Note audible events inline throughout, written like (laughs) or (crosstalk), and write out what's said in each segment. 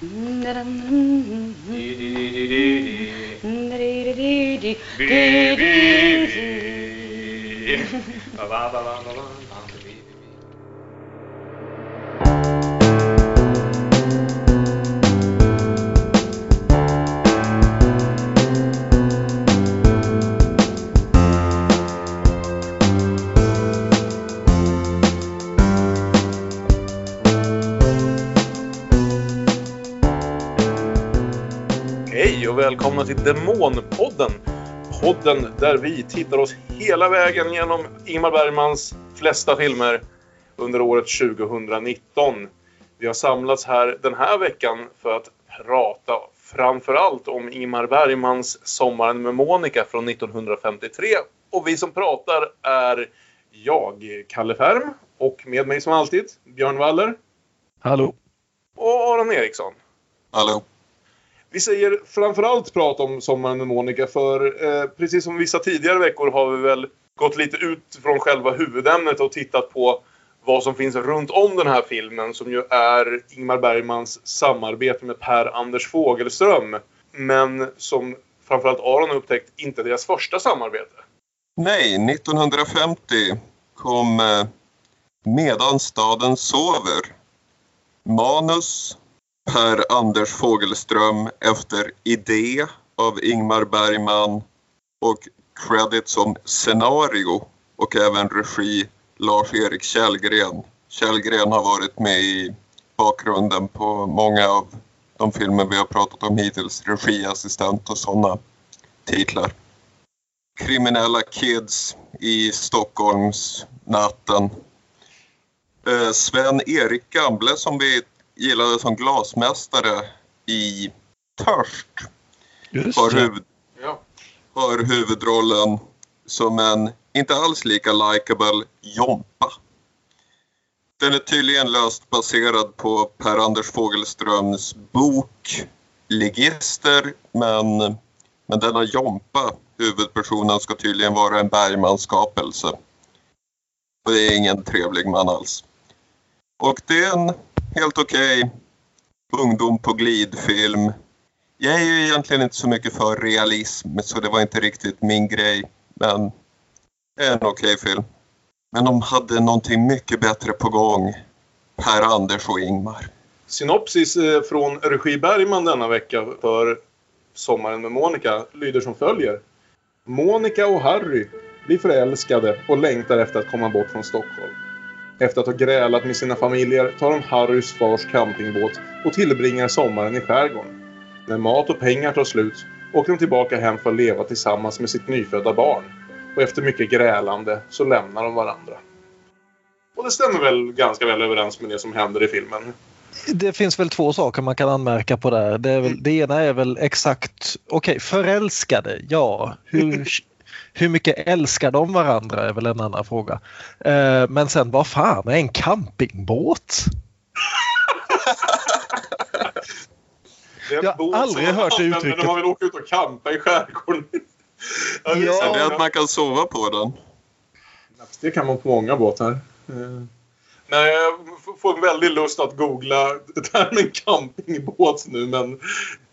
Ba ba ba ba ba. Och välkomna till Demonpodden. Podden där vi tittar oss hela vägen genom Ingmar Bergmans flesta filmer under året 2019. Vi har samlats här den här veckan för att prata framförallt om Ingmar Bergmans Sommaren med Monica från 1953. Och vi som pratar är jag, Kalle Färm, och med mig som alltid Björn Waller Hallå. och Aron Eriksson. Hallå. Vi säger framförallt prata om Sommaren med Monica för eh, precis som vissa tidigare veckor har vi väl gått lite ut från själva huvudämnet och tittat på vad som finns runt om den här filmen som ju är Ingmar Bergmans samarbete med Per-Anders Fogelström. Men som framförallt Aron har upptäckt inte deras första samarbete. Nej, 1950 kom eh, Medan staden sover. Manus Per Anders Fogelström efter idé av Ingmar Bergman och credit som scenario och även regi Lars-Erik Källgren. Källgren har varit med i bakgrunden på många av de filmer vi har pratat om hittills. Regiassistent och sådana titlar. Kriminella kids i Stockholmsnatten. Eh, Sven-Erik Gamble som vi gillade som glasmästare i Törst Just har, det. huvud, Ja. har huvudrollen som en inte alls lika likable Jompa. Den är tydligen löst baserad på Per-Anders Fogelströms bok Ligister men, men denna Jompa, huvudpersonen, ska tydligen vara en Bergman-skapelse. Och det är ingen trevlig man alls. Och det är en helt okej ungdom på glid-film. Jag är ju egentligen inte så mycket för realism så det var inte riktigt min grej. Men det är en okej film. Men de hade någonting mycket bättre på gång. Per-Anders och Ingmar. Synopsis eh, från regi Bergman denna vecka för Sommaren med Monica lyder som följer. Monica och Harry blir förälskade och längtar efter att komma bort från Stockholm. Efter att ha grälat med sina familjer tar de Harrys fars campingbåt och tillbringar sommaren i skärgården. När mat och pengar tar slut åker de tillbaka hem för att leva tillsammans med sitt nyfödda barn. Och efter mycket grälande så lämnar de varandra. Och det stämmer väl ganska väl överens med det som händer i filmen. Det finns väl två saker man kan anmärka på där. Det, väl, det ena är väl exakt, okej, förälskade, ja. Hur, hur mycket älskar de varandra är väl en annan fråga. Eh, men sen vad fan är en campingbåt? Jag har aldrig hört det uttrycket. När man vill åka ut och campa i skärgården. (laughs) ja, det, är. Det att man kan sova på den. det kan man på många båtar. Nej, jag får en väldig lust att googla termen campingbåt nu men...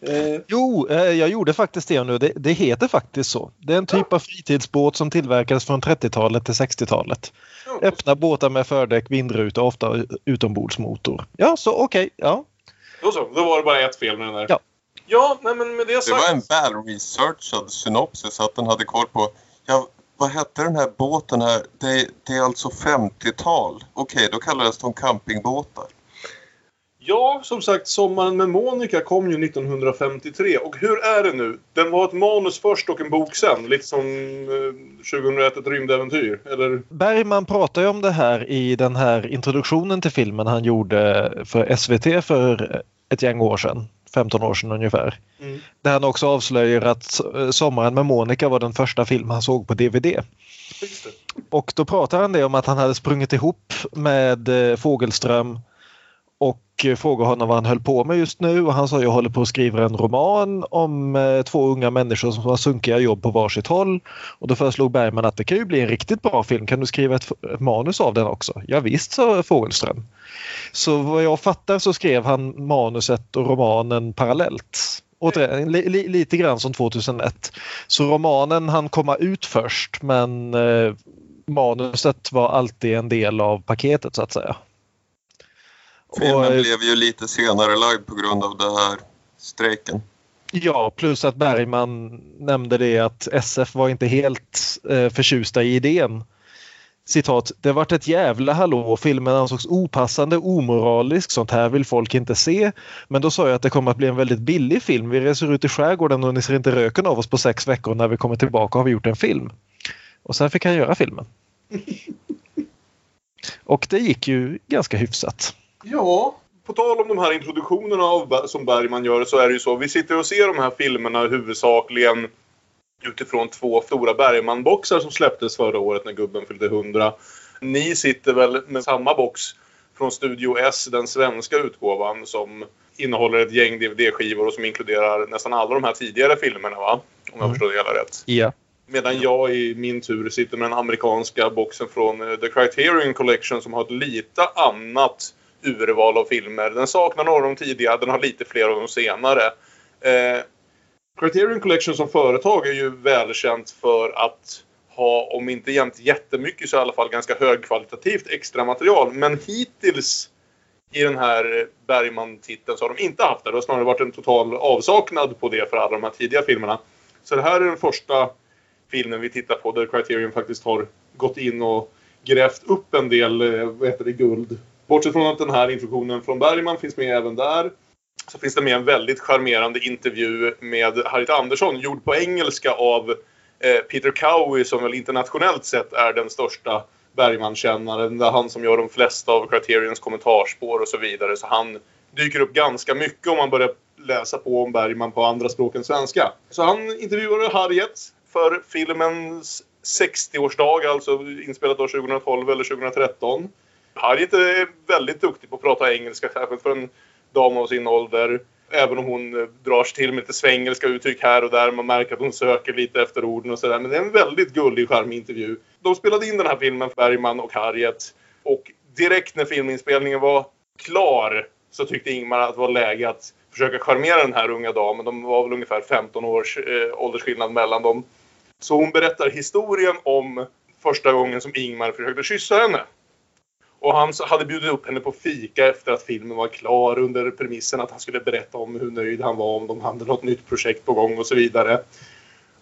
Eh, Jo, eh, jag gjorde faktiskt det nu. Det, det heter faktiskt så. Det är en typ av fritidsbåt som tillverkades från 30-talet till 60-talet. ja, Öppna båtar med fördäck, vindruta och ofta utombordsmotor. Ja, så okej. ja. då så, då var det bara ett fel med den där. Ja. Ja, nej, men med det Det sagt. var en väl researchad synopsis att den hade koll på ja, vad hette den här båten här? Det, det är alltså 50-tal. Okej, då kallades de campingbåtar. Ja, som sagt, Sommaren med Monica kom ju 1953. Och hur är det nu? Den var ett manus först och en bok sen. Lite som eh, 2001 ett rymdäventyr. Eller? Bergman pratar ju om det här i den här introduktionen till filmen han gjorde för SVT för ett gäng år sedan. 15 år sedan ungefär. Mm. Där han också avslöjar att eh, Sommaren med Monica var den första film han såg på DVD. Och då pratar han det om att han hade sprungit ihop med eh, Fogelström och eh, frågade honom vad han höll på med just nu och han sa jag håller på att skriva en roman om eh, två unga människor som har sunkiga jobb på varsitt håll. Och då föreslog Bergman att det kan ju bli en riktigt bra film, kan du skriva ett, ett manus av den också? Ja, visst, sa Fogelström. Så vad jag fattar så skrev han manuset och romanen parallellt. Återigen, li, li, lite grann som 2001. Så romanen han komma ut först men eh, manuset var alltid en del av paketet så att säga. Filmen och, blev ju lite senare lagd på grund av den här strejken. Ja, plus att Bergman nämnde det att SF var inte helt eh, förtjusta i idén. Citat, det vart ett jävla hallå filmen ansågs opassande, omoralisk, sånt här vill folk inte se. Men då sa jag att det kommer att bli en väldigt billig film. Vi reser ut i skärgården och ni ser inte röken av oss på sex veckor. När vi kommer tillbaka har vi gjort en film. Och sen fick han göra filmen. (laughs) Och det gick ju ganska hyfsat. Ja, på tal om de här introduktionerna av, som Bergman gör så är det ju så. Vi sitter och ser de här filmerna huvudsakligen utifrån två stora Bergman-boxar som släpptes förra året när gubben fyllde 100. Ni sitter väl med samma box från Studio S, den svenska utgåvan som innehåller ett gäng DVD-skivor och som inkluderar nästan alla de här tidigare filmerna va? Om jag mm. förstår det hela rätt. Ja. Medan jag i min tur sitter med den amerikanska boxen från eh, The Criterion Collection som har ett lite annat urval av filmer. Den saknar några av de tidiga, den har lite fler av de senare. Eh, Criterion Collection som företag är ju välkänt för att ha, om inte jämt jättemycket, så i alla fall ganska högkvalitativt extra material. Men hittills i den här Bergman-titeln så har de inte haft det. Det har snarare varit en total avsaknad på det för alla de här tidiga filmerna. Så det här är den första filmen vi tittar på där Criterion faktiskt har gått in och grävt upp en del eh, vad heter det, guld. Bortsett från att den här introduktionen från Bergman finns med även där så finns det med en väldigt charmerande intervju med Harriet Andersson gjord på engelska av eh, Peter Cowie som väl internationellt sett är den största Bergman-kännaren. Det är han som gör de flesta av Criterions kommentarspår och så vidare. Så han dyker upp ganska mycket om man börjar läsa på om Bergman på andra språk än svenska. Så han intervjuade Harriet för filmens 60-årsdag, alltså inspelat år 2012 eller 2013. Harriet är väldigt duktig på att prata engelska, särskilt för en dam av sin ålder. Även om hon eh, drar sig till med lite svengelska uttryck här och där. Man märker att hon söker lite efter orden och sådär. Men det är en väldigt gullig, charmig intervju. De spelade in den här filmen, Bergman och Harriet. Och direkt när filminspelningen var klar så tyckte Ingmar att det var läge att försöka charmera den här unga damen. De var väl ungefär 15 års eh, åldersskillnad mellan dem. Så hon berättar historien om första gången som Ingmar försökte kyssa henne. Och han hade bjudit upp henne på fika efter att filmen var klar under premissen att han skulle berätta om hur nöjd han var om de hade något nytt projekt på gång och så vidare.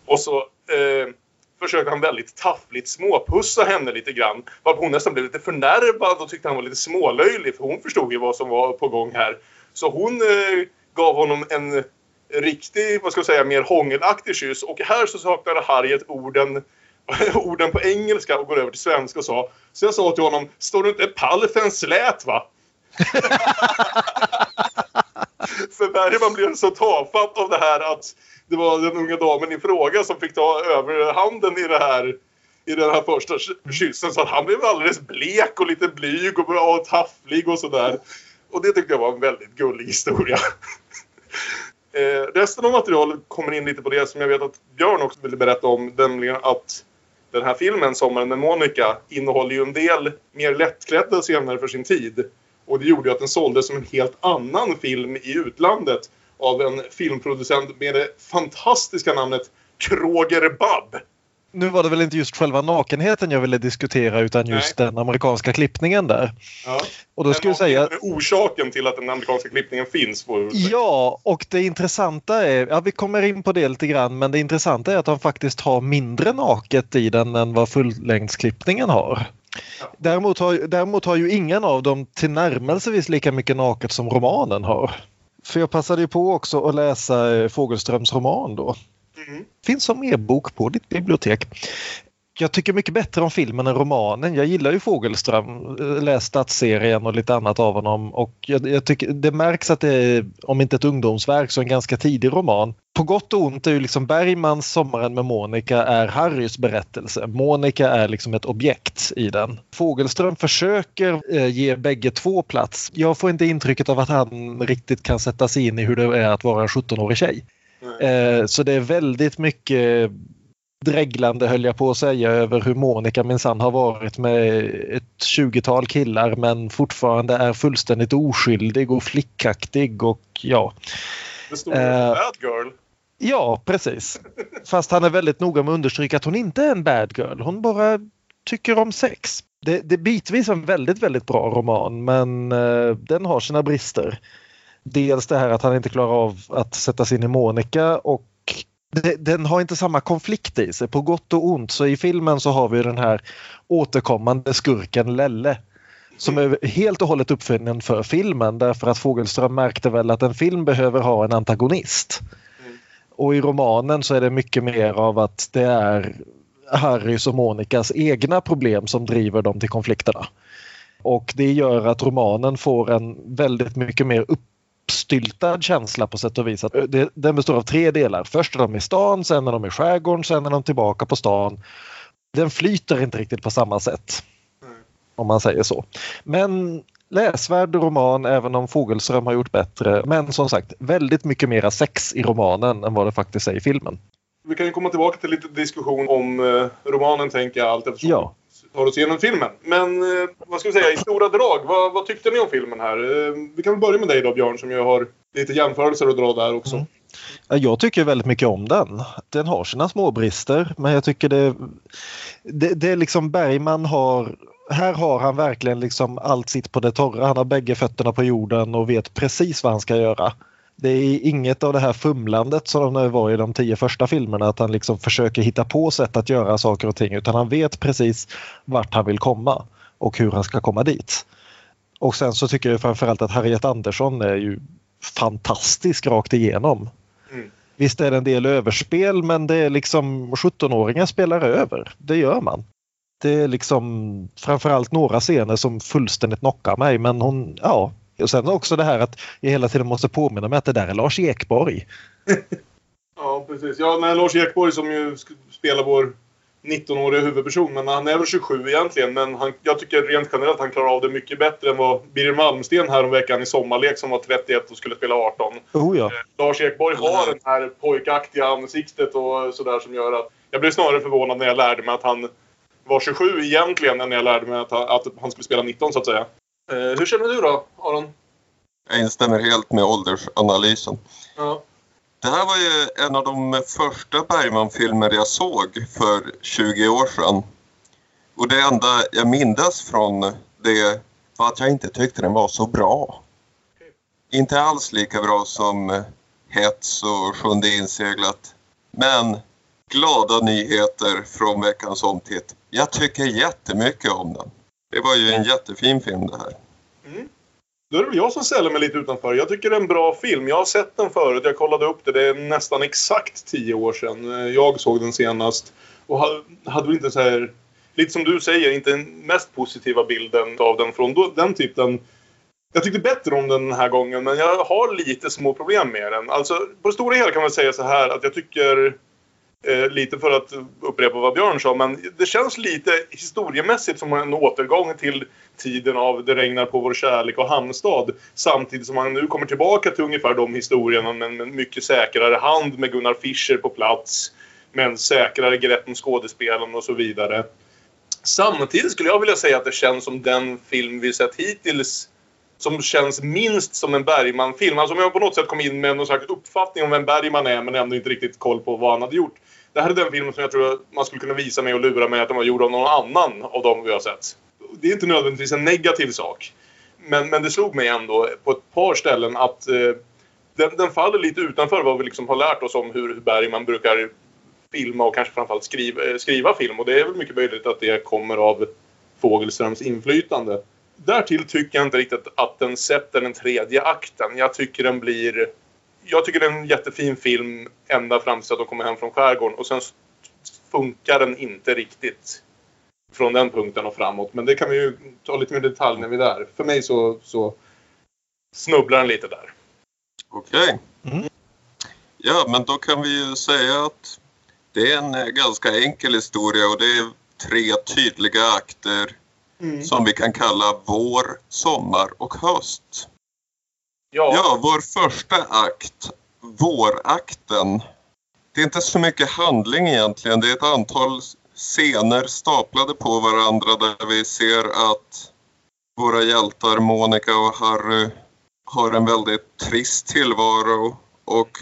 Och så eh, försökte han väldigt taffligt småpussa henne lite grann. Varpå hon nästan blev lite förnärmad och tyckte han var lite smålöjlig för hon förstod ju vad som var på gång här. Så hon eh, gav honom en riktig, vad ska jag säga, mer hångelaktig kyss. Och här så saknade Harriet orden (laughs) orden på engelska och går över till svenska och sa. Så jag sa till honom, står du inte pall för en slät va? (laughs) för Bergman blev så tafatt av det här att det var den unga damen i fråga som fick ta överhanden i det här i den här första kyssen så att han blev alldeles blek och lite blyg och, och tafflig och sådär. Och det tyckte jag var en väldigt gullig historia. (laughs) eh, resten av materialet kommer in lite på det som jag vet att Björn också ville berätta om, nämligen att den här filmen, Sommaren med Monica, innehåller ju en del mer lättklädda scener för sin tid. Och det gjorde ju att den såldes som en helt annan film i utlandet av en filmproducent med det fantastiska namnet Kroger Bab. Nu var det väl inte just själva nakenheten jag ville diskutera utan just Nej. den amerikanska klippningen där. Ja. Och då skulle jag säga... orsaken till att den amerikanska klippningen finns. Ja, och det intressanta är, ja vi kommer in på det lite grann, men det intressanta är att de faktiskt har mindre naket i den än vad fullängdsklippningen har. Ja. Däremot, har, däremot har ju ingen av dem tillnärmelsevis lika mycket naket som romanen har. För jag passade ju på också att läsa eh, Fågelströms roman då. Mm. Finns som e-bok på ditt bibliotek. jag tycker mycket bättre om filmen än romanen. Jag gillar ju Fågelström, eh, läst stadsserien och lite annat av honom och jag, jag, tycker det märks att det är, om inte ett ungdomsverk, så en ganska tidig roman. På gott och ont är ju liksom Bergmans Sommaren med Monica är Harrys berättelse. Monica är liksom ett objekt i den. Fågelström försöker eh, ge bägge två plats. Jag får inte intrycket av att han riktigt kan sätta sig in i hur det är att vara en 17-årig tjej. Eh, så det är väldigt mycket dreglande höll jag på att säga över hur Monica minsann har varit med ett 20-tal killar men fortfarande är fullständigt oskyldig och flickaktig och ja. Det står uh, bad girl. Ja, precis. Fast han är väldigt noga med att understryka att hon inte är en bad girl. Hon bara tycker om sex. Det, det är bitvis en väldigt, väldigt bra roman men uh, den har sina brister. Dels det här att han inte klarar av att sätta sig in i Monica och den har inte samma konflikt i sig på gott och ont. Så i filmen så har vi den här återkommande skurken Lelle som är helt och hållet uppfinningen för filmen därför att Fogelström märkte väl att en film behöver ha en antagonist. Mm. Och i romanen så är det mycket mer av att det är Harrys och Monikas egna problem som driver dem till konflikterna. Och det gör att romanen får en väldigt mycket mer upp uppstyltad känsla på sätt och vis. Att det, den består av tre delar. Först är de i stan, sen är de i skärgården, sen är de tillbaka på stan. Den flyter inte riktigt på samma sätt. Mm. Om man säger så. Men läsvärd roman även om Fogelström har gjort bättre. Men som sagt väldigt mycket mera sex i romanen än vad det faktiskt är i filmen. Vi kan ju komma tillbaka till lite diskussion om eh, romanen tänker jag allt eftersom ja tar oss igenom filmen. Men eh, vad ska vi säga, i stora drag, vad, vad, tyckte ni om filmen här? Eh, vi kan väl börja med dig då Björn som ju har lite jämförelser att dra där också. Mm. Jag tycker väldigt mycket om den. Den har sina småbrister men jag tycker det, det, det är liksom Bergman har här har han verkligen liksom allt sitt på det torra. Han har bägge fötterna på jorden och vet precis vad han ska göra. Det är inget av det här fumlandet som det var i de tio första filmerna att han liksom försöker hitta på sätt att göra saker och ting utan han vet precis vart han vill komma och hur han ska komma dit. Och sen så tycker jag framförallt att Harriet Andersson är ju fantastisk rakt igenom. Mm. Visst är det en del överspel men det är liksom 17-åringar spelar över. Det gör man. Det är liksom framförallt några scener som fullständigt knockar mig men hon, ja, och sen också det här att jag hela tiden måste påminna mig att det där är Lars Ekborg. (laughs) ja, precis. Ja, men Lars Ekborg som ju spelar vår 19-åriga huvudperson. Men han är väl 27 egentligen. Men han, jag tycker rent generellt att han klarar av det mycket bättre än vad Birger Malmsten häromveckan i Sommarlek som var 31 och skulle spela 18. Oh, ja. eh, Lars Ekborg har det här pojkaktiga ansiktet och sådär som gör att... Jag blev snarare förvånad när jag lärde mig att han var 27 egentligen än när jag lärde mig att, att han skulle spela 19 så att säga. Eh, hur känner du då, Aron? Jag instämmer helt med åldersanalysen. Ja. Det här var ju en av de första Bergman-filmer jag såg för 20 år sedan. Och det enda jag mindes från det var att jag inte tyckte den var så bra. Inte alls lika bra som Hets och Sjunde inseglat. Men glada nyheter från veckans omtitt. Jag tycker jättemycket om den. Det var ju en jättefin film det här. Mm. Då är det väl jag som ställer mig lite utanför. Jag tycker det är en bra film. Jag har sett den förut. Jag kollade upp det. Det är nästan exakt tio år sedan jag såg den senast. Och hade väl inte så här... Lite som du säger, inte den mest positiva bilden av den från den typen. Jag tyckte bättre om den den här gången men jag har lite små problem med den. Alltså på det stora hela kan man säga så här att jag tycker Eh, lite för att upprepa vad Björn sa, men det känns lite historiemässigt som en återgång till tiden av Det regnar på vår kärlek och Hamnstad. Samtidigt som man nu kommer tillbaka till ungefär de historierna med en mycket säkrare hand med Gunnar Fischer på plats. Med en säkrare grepp om skådespelarna och så vidare. Samtidigt skulle jag vilja säga att det känns som den film vi sett hittills som känns minst som en Bergman-film. Alltså om jag på något sätt kom in med någon slags uppfattning om vem Bergman är men ändå inte riktigt koll på vad han hade gjort. Det här är den filmen som jag tror man skulle kunna visa mig och lura mig att den var gjord av någon annan av dem vi har sett. Det är inte nödvändigtvis en negativ sak. Men, men det slog mig ändå på ett par ställen att eh, den, den, faller lite utanför vad vi liksom har lärt oss om hur Bergman brukar filma och kanske framförallt skriva, eh, skriva film. Och det är väl mycket möjligt att det kommer av Fogelströms inflytande. Därtill tycker jag inte riktigt att den sätter den tredje akten. Jag tycker den blir jag tycker det är en jättefin film ända fram tills att de kommer hem från skärgården och sen funkar den inte riktigt från den punkten och framåt. Men det kan vi ju ta lite mer detalj när vi är där. För mig så, så snubblar den lite där. Okej. Mm. Ja, men då kan vi ju säga att det är en eh, ganska enkel historia och det är tre tydliga akter som vi kan kalla vår, sommar och höst. Ja, Ja, vår första akt, vårakten. Det är inte så mycket handling egentligen. Det är ett antal scener staplade på varandra där vi ser att våra hjältar Monica och Harry har en väldigt trist tillvaro och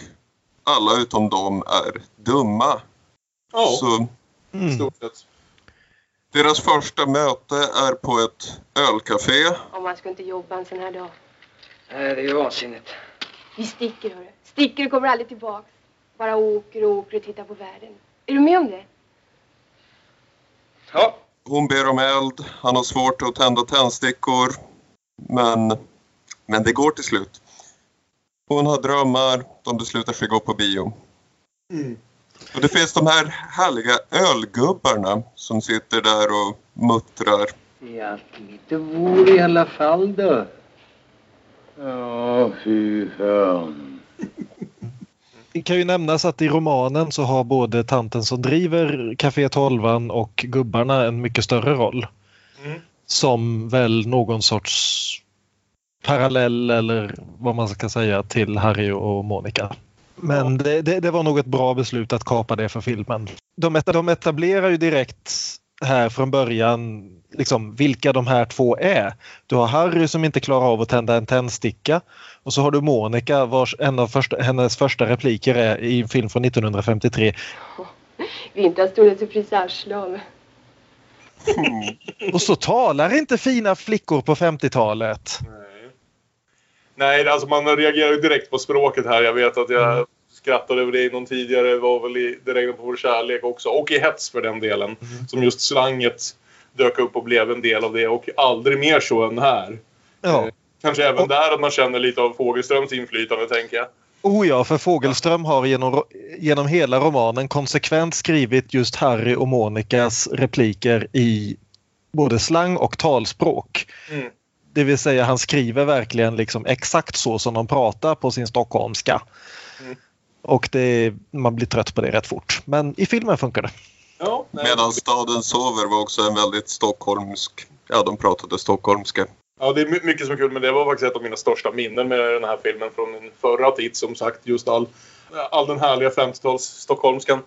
alla utom dem är dumma. ja Så Mm. stort sett. deras första möte är på ett ölcafé. Om man ska inte jobba en sån här dag. Nej, det är ju vansinnigt. Vi sticker, hörru. Sticker och kommer aldrig tillbaks. Bara åker och åker och tittar på världen. Är du med om det? Ja, Hon ber om eld, han har svårt att tända tändstickor. Men, men det går till slut. Hon har drömmar, de beslutar sig gå på bio. Mm. Och det finns de här härliga ölgubbarna som sitter där och muttrar. Det är alltid lite vår i alla fall då. Ja, fy fan. Det kan ju nämnas att i romanen så har både tanten som driver Café Tolvan och gubbarna en mycket större roll. Mm. Som väl någon sorts parallell eller vad man ska säga till Harry och Monica. Men det, det, det var nog ett bra beslut att kapa det för filmen. De, de etablerar ju direkt här från början liksom, vilka de här två är. Du har Harry som inte klarar av att tända en tändsticka och så har du Monica vars en av första, hennes första repliker är i en film från 1953. (laughs) Vinterstolen så frisörslag. Och så talar inte fina flickor på 50-talet. Nej. Nej, alltså man reagerar ju direkt på språket här. Jag vet att jag Mm. skrattade över det i någon tidigare. Det var väl i Det regnar på vår kärlek också. Och i hets för den delen. Mm. Som just slanget dök upp och blev en del av det. Och aldrig mer så än här. Ja. Kanske även Och- där att man känner lite av Fågelströms inflytande, tänker jag. Oh ja, för Fågelström har genom, genom hela romanen konsekvent skrivit just Harry och Monicas repliker i både slang och talspråk. Mm. Det vill säga han skriver verkligen liksom exakt så som de pratar på sin stockholmska. Mm. Och det, man blir trött på det rätt fort. Men i filmen funkar det. Ja. Medan staden sover var också en väldigt stockholmsk... Ja, de pratade stockholmska. Ja, det är my- mycket som är kul, men det var faktiskt ett av mina största minnen med den här filmen från en förra tid. Som sagt, just all, all den härliga 50-tals stockholmskan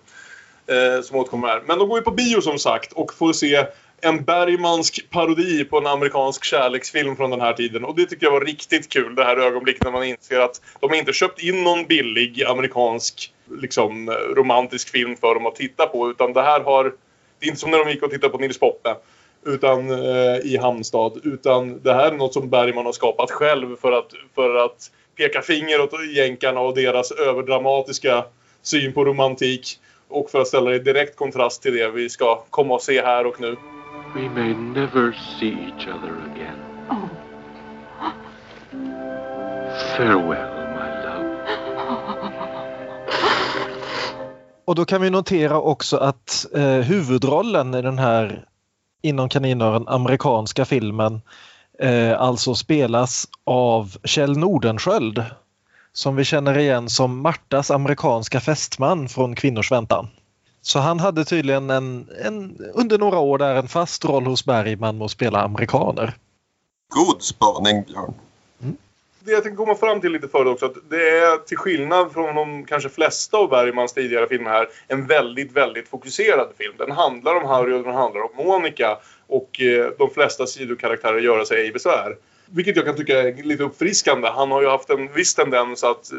eh, som återkommer här. Men de går ju på bio som sagt och får se en Bergmansk parodi på en amerikansk kärleksfilm från den här tiden. Och det tycker jag var riktigt kul, det här ögonblicket när man inser att de inte köpt in någon billig amerikansk liksom, romantisk film för dem att titta på. Utan det här har... Det är inte som när de gick och tittade på Nils Poppe utan, eh, i Hamnstad. Utan det här är något som Bergman har skapat själv för att, för att peka finger åt jänkarna och deras överdramatiska syn på romantik. Och för att ställa det i direkt kontrast till det vi ska komma och se här och nu. We may never see each other again. Oh. Farewell, Och då kan vi notera också att eh, huvudrollen i den här inom kaninören amerikanska filmen eh, alltså spelas av Kjell Nordenskjöld som vi känner igen som Martas amerikanska fästman från Kvinnors väntan. Så han hade tydligen en, en, under några år där en fast roll hos Bergman med att spela amerikaner. God spaning, Björn det jag tänkte komma fram till lite förut också, att det är till skillnad från de kanske flesta av Bergmans tidigare filmer här, en väldigt, väldigt fokuserad film. Den handlar om Harry och den handlar om Monica och eh, de flesta sidokaraktärer gör sig ej besvär. Vilket jag kan tycka är lite uppfriskande. Han har ju haft en viss tendens att,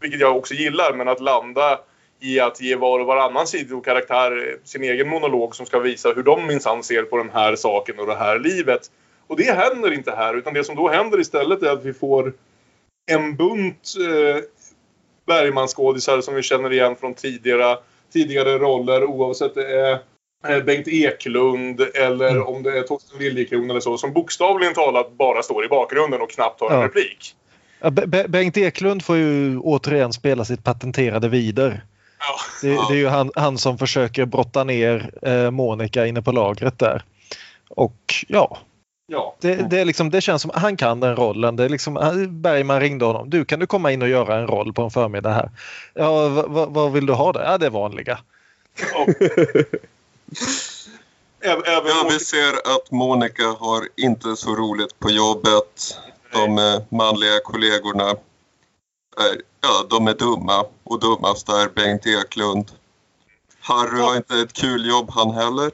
vilket jag också gillar, men att landa i att ge var och varannan sidokaraktär eh, sin egen monolog som ska visa hur de minsann ser på den här saken och det här livet. Och det händer inte här, utan det som då händer istället är att vi får en bunt eh, Bergman-skådisar som vi känner igen från tidigare, tidigare roller oavsett det är eh, Bengt Eklund eller Mm. om det är Torsten Liljekron eller så som bokstavligen talat bara står i bakgrunden och knappt har en Ja. replik. Ja, Be- Be- Bengt Eklund får ju återigen spela sitt patenterade vider. Ja. Det, det är ju han, han som försöker brotta ner eh, Monica inne på lagret där. Och ja, Ja. det, det, är liksom, det känns som han kan den rollen. Det är liksom, Bergman ringde honom. Du, kan du komma in och göra en roll på en förmiddag här? Ja, vad, vill du ha där? Ja, det är vanliga. ja. (laughs) Även, även Ja, vi ser att Monica har inte så roligt på jobbet. De manliga kollegorna är, ja, de är dumma och dummast är Bengt Eklund. Harry har inte ett kul jobb han heller.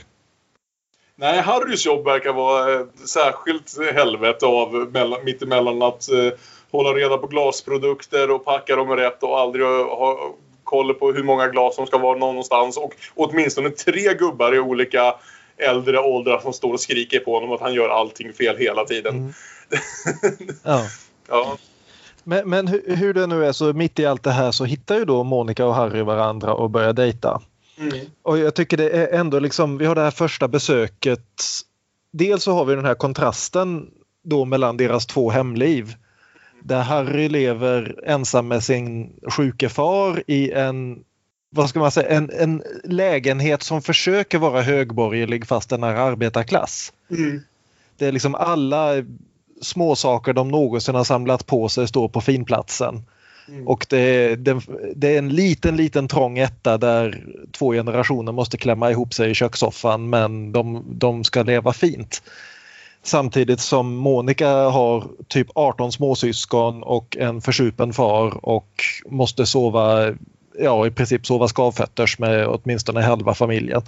Nej, Harrys jobb verkar vara eh, särskilt helvete av mellan, mittemellan att eh, hålla reda på glasprodukter och packa dem rätt och aldrig ha, ha koll på hur många glas som ska vara någonstans och åtminstone tre gubbar i olika äldre åldrar som står och skriker på honom att han gör allting fel hela tiden. Mm. (laughs) Ja. Ja, Men, men hur, hur det nu är så mitt i allt det här så hittar ju då Monica och Harry varandra och börjar dejta. Mm. Och jag tycker det är ändå liksom, vi har det här första besöket. Dels så har vi den här kontrasten då mellan deras två hemliv. Där Harry lever ensam med sin sjuke far i en, vad ska man säga, en, en lägenhet som försöker vara högborgerlig fast den är arbetarklass. Mm. Det är liksom alla småsaker de någonsin har samlat på sig står på finplatsen. Mm. Och det är, det, det är en liten, liten trång etta där två generationer måste klämma ihop sig i kökssoffan men de, de ska leva fint. Samtidigt som Monica har typ 18 småsyskon och en försupen far och måste sova, ja i princip sova skavfötters med åtminstone halva familjen.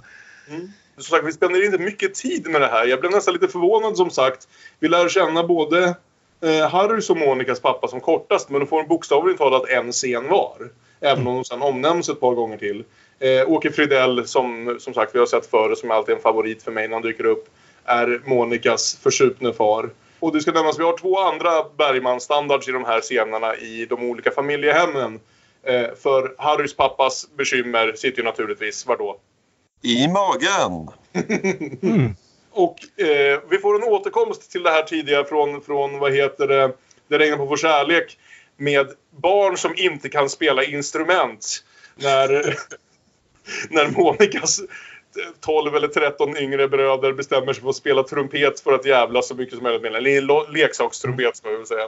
Som sagt, vi spenderar inte mycket tid med det här. Jag blev nästan lite förvånad som sagt. Vi lär känna både eh, Harrys och Monikas pappa som kortast men de får bokstavligt talat en scen var. Även om de sen omnämns ett par gånger till. Eh, Åke Fridell som som sagt vi har sett förr som alltid är en favorit för mig när han dyker upp. Är Monikas försupne far. Och det ska nämnas, vi har två andra Bergman-standards i de här scenerna i de olika familjehemmen. Eh, för Harrys pappas bekymmer sitter ju naturligtvis, var då? I magen! Och eh, vi får en återkomst till det här tidigare från, från vad heter det, Det regnar på vår kärlek med barn som inte kan spela instrument. När, (laughs) när Monikas 12 eller 13 yngre bröder bestämmer sig för att spela trumpet för att jävla så mycket som möjligt med. Eller leksakstrumpet ska jag väl säga.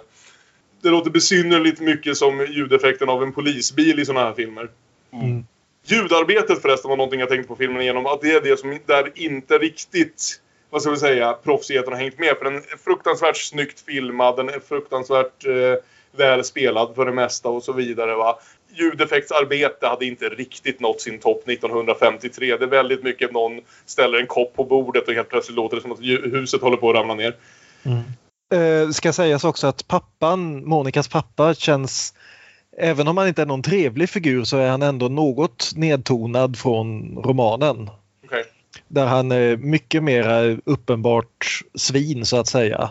Det låter besynnerligt mycket som ljudeffekten av en polisbil i sådana här filmer. Mm. Ljudarbetet förresten var någonting jag tänkte på filmen igenom. Att det är det som där inte riktigt, vad ska vi säga, proffsigheten har hängt med. För den är fruktansvärt snyggt filmad, den är fruktansvärt eh, väl spelad för det mesta och så vidare. Va? Ljudeffektsarbete hade inte riktigt nått sin topp 1953. Det är väldigt mycket någon ställer en kopp på bordet och helt plötsligt låter det som att huset håller på att ramla ner. Mm. Eh, ska sägas också att pappan, Monikas pappa känns Även om han inte är någon trevlig figur så är han ändå något nedtonad från romanen. Där han är mycket mer uppenbart svin så att säga.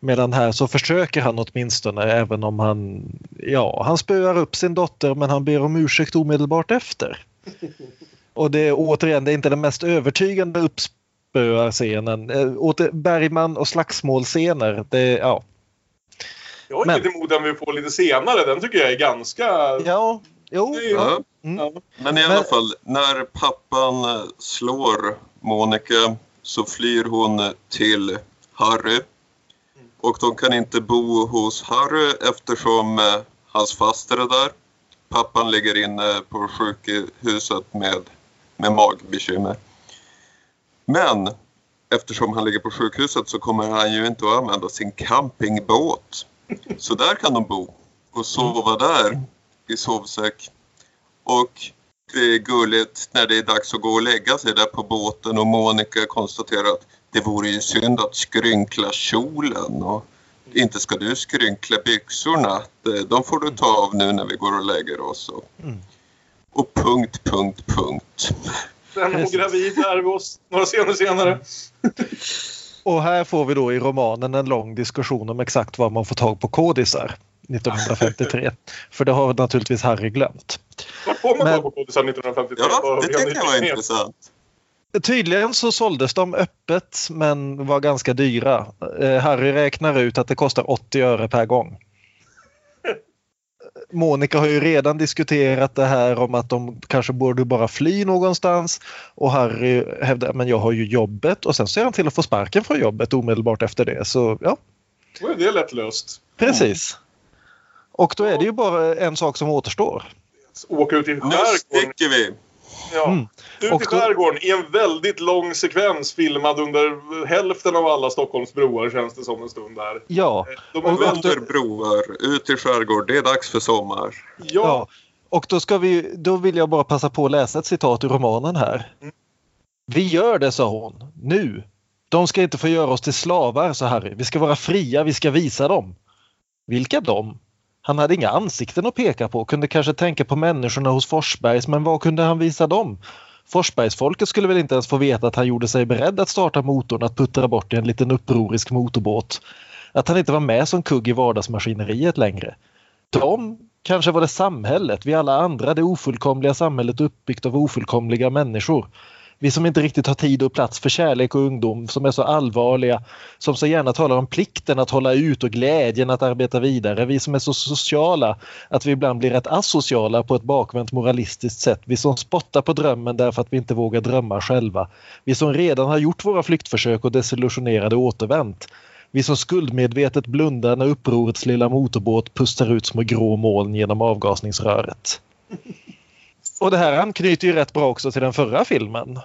Medan här så försöker han åtminstone även om han, ja, han spöar upp sin dotter men han ber om ursäkt omedelbart efter. (laughs) Och det är återigen, det är inte den mest övertygande uppspöarscenen. Eh, åter, Bergman och slagsmålscener, det, ja. Jag har Men- inget emot den vi får lite senare. Den tycker jag är ganska... Ja, jo. Är- Ja. Mm. Ja. Men i Men- alla fall, när pappan eh, slår Monica så flyr hon till Harry. Och de kan inte bo hos Harry eftersom eh, hans faster är där. Pappan ligger inne på sjukhuset med, med magbekymmer. Men eftersom han ligger på sjukhuset så kommer han ju inte att använda sin campingbåt. Så där kan de bo och sova där i sovsäck. Och gulligt när det är dags att gå och lägga sig där på båten och Monica konstaterar att det vore ju synd att skrynkla kjolen och inte ska du skrynkla byxorna. Det- De får du ta av nu när vi går och lägger oss. Och, Mm. och punkt, punkt, punkt. Sen hon gravid är vi oss några scener senare. Och här får vi då i romanen en lång diskussion om exakt var man får tag på kodisar 1953. För det har naturligtvis Harry glömt. Vart får man Men- tag på kodisar 1953? Ja, det tycker jag var intressant. Tydligen så såldes de öppet men var ganska dyra. Eh, Harry räknar ut att det kostar 80 öre per gång. (laughs) Monica har ju redan diskuterat det här om att de kanske borde bara fly någonstans och Harry hävdar men jag har ju jobbet och sen ser han till att få sparken från jobbet omedelbart efter det. Så ja, Då är det lätt löst. precis. Och då är det ju bara en sak som återstår. Åka ut i Nu skärgården. sticker vi! Ja. Mm. Ut i då- skärgården i en väldigt lång sekvens filmad under hälften av alla Stockholms broar känns det som en stund där. Ja, De är. Under broar, ut i skärgård, det är dags för sommar. Ja, ja. Och då, ska vi, då vill jag bara passa på att läsa ett citat ur romanen här. Mm. Vi gör det, sa hon. Nu. De ska inte få göra oss till slavar, sa Harry. Vi ska vara fria, vi ska visa dem. Vilka dem? Han hade inga ansikten att peka på, kunde kanske tänka på människorna hos Forsbergs, men vad kunde han visa dem? Forsbergsfolket skulle väl inte ens få veta att han gjorde sig beredd att starta motorn att puttra bort i en liten upprorisk motorbåt. Att han inte var med som kugg i vardagsmaskineriet längre. De kanske var det samhället, vi alla andra, det ofullkomliga samhället uppbyggt av ofullkomliga människor. Vi som inte riktigt har tid och plats för kärlek och ungdom, som är så allvarliga, som så gärna talar om plikten att hålla ut och glädjen att arbeta vidare. Vi som är så sociala att vi ibland blir rätt asociala på ett bakvänt moralistiskt sätt. Vi som spottar på drömmen därför att vi inte vågar drömma själva. Vi som redan har gjort våra flyktförsök och desillusionerade återvänt. Vi som skuldmedvetet blundar när upprorets lilla motorbåt pustar ut små grå moln genom avgasningsröret. Och det här anknyter ju rätt bra också till den förra filmen.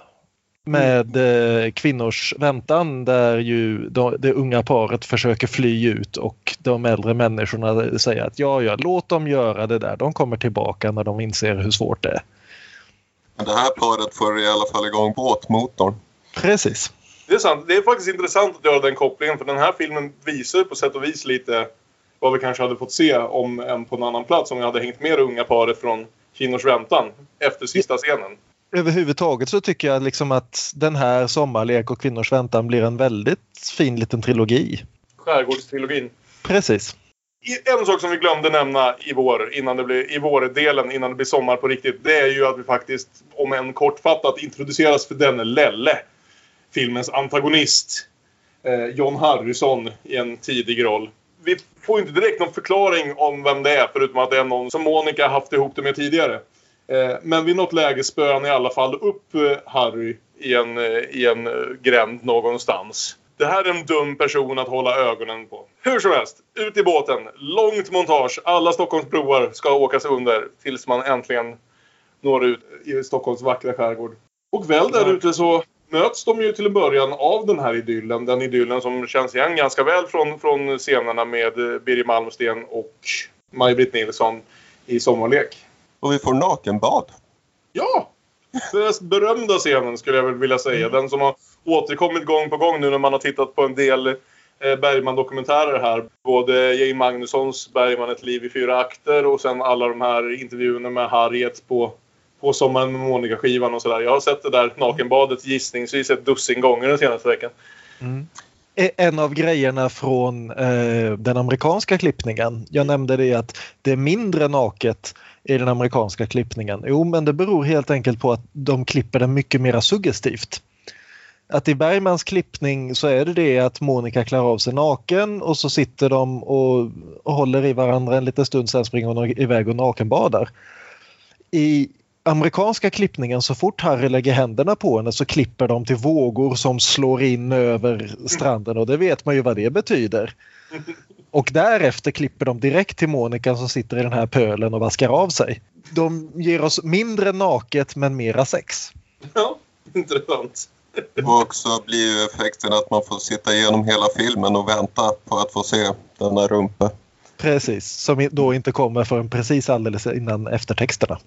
Med eh, kvinnors väntan där ju de, det unga paret försöker fly ut och de äldre människorna säger att ja, ja, låt dem göra det där. De kommer tillbaka när de inser hur svårt det är. Men det här paret får i alla fall igång båtmotorn. Precis. det är sant. Det är faktiskt intressant att göra den kopplingen för den här filmen visar på sätt och vis lite vad vi kanske hade fått se om en på en annan plats om vi hade hängt med det unga paret från Kvinnors väntan efter sista scenen. Överhuvudtaget så tycker jag liksom att den här Sommarlek och Kvinnors väntan blir en väldigt fin liten trilogi. Skärgårdstrilogin. Precis. En sak som vi glömde nämna i vår, innan det blir, i vårdelen innan det blir sommar på riktigt. Det är ju att vi faktiskt, om än kortfattat, introduceras för denne Lelle. Filmens antagonist. Eh, John Harrison i en tidig roll. Vi får inte direkt någon förklaring om vem det är förutom att det är någon som Monica haft ihop det med tidigare. Eh, men vid något läge spöar han i alla fall upp eh, Harry i en, eh, i en gränd någonstans. Det här är en dum person att hålla ögonen på. Hur som helst, ut i båten. Långt montage. Alla Stockholms broar ska åkas under tills man äntligen når ut i Stockholms vackra skärgård. Och väl där ute så möts de ju till en början av den här idyllen. Den idyllen som känns igen ganska väl från, från scenerna med eh, Birger Malmsten och Maj-Britt Nilsson i Sommarlek. Och vi får nakenbad. Ja! Den mest berömda scenen skulle jag väl vilja säga. Den som har återkommit gång på gång nu när man har tittat på en del eh, Bergman-dokumentärer här. Både Jane Magnussons Bergman ett liv i fyra akter och sen alla de här intervjuerna med Harriet på, på Sommaren med Monica-skivan och sådär. Jag har sett det där nakenbadet gissningsvis ett dussin gånger den senaste veckan. Mm. En av grejerna från eh, den amerikanska klippningen. Jag nämnde det att det är mindre naket i den amerikanska klippningen. Jo, men det beror helt enkelt på att de klipper den mycket mer suggestivt. Att i Bergmans klippning så är det det att Monica klär av sig naken och så sitter de och, och håller i varandra en liten stund sen springer hon iväg och nakenbadar. I amerikanska klippningen så fort Harry lägger händerna på henne så klipper de till vågor som slår in över stranden och det vet man ju vad det betyder. Och därefter klipper de direkt till Monica som sitter i den här pölen och vaskar av sig. De ger oss mindre naket men mera sex. Ja, intressant. Och också blir ju effekten att man får sitta igenom hela filmen och vänta på att få se denna rumpa. Precis, som då inte kommer förrän precis alldeles innan eftertexterna.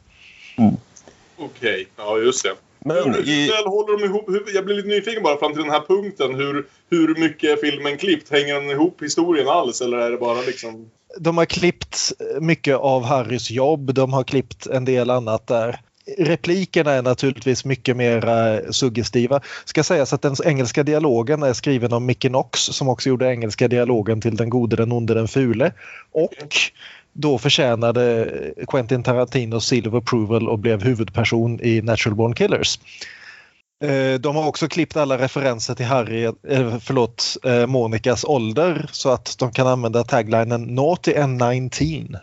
Okej, ja just det. Men hur, i, väl håller de ihop? Hur, jag blir lite nyfiken bara fram till den här punkten. Hur, hur mycket är filmen klippt? Hänger den ihop historien alls eller är det bara liksom... De har klippt mycket av Harrys jobb, de har klippt en del annat där. Replikerna är naturligtvis mycket mer eh, suggestiva. Ska sägas att den engelska dialogen är skriven av Mickey Knox som också gjorde engelska dialogen till Den gode, den onde, den fule. Och då förtjänade Quentin Tarantino Seal of Approval och blev huvudperson i Natural Born Killers. Eh, De har också klippt alla referenser till Harry, eh, förlåt, eh, Monikas ålder så att de kan använda taglinen Naughty and 19.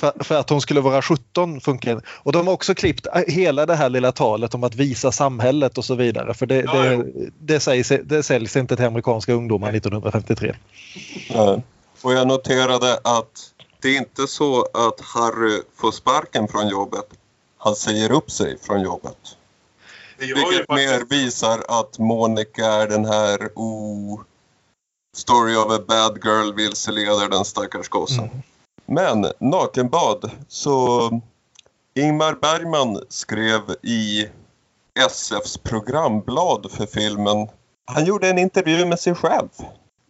för, för att hon skulle vara 17 funkar. Och de har också klippt hela det här lilla talet om att visa samhället och så vidare. För det, Ja, det, det, sägs, det säljs inte till amerikanska ungdomar 1953. Nej. Och jag noterade att det är inte så att Harry får sparken från jobbet. Han säger upp sig från jobbet. Vilket faktiskt... mer visar att Monica är den här oh, story of a bad girl vilseleder den stackars gossen. Mm. Men nakenbad så Ingmar Bergman skrev i SFs programblad för filmen. Han gjorde en intervju med sig själv.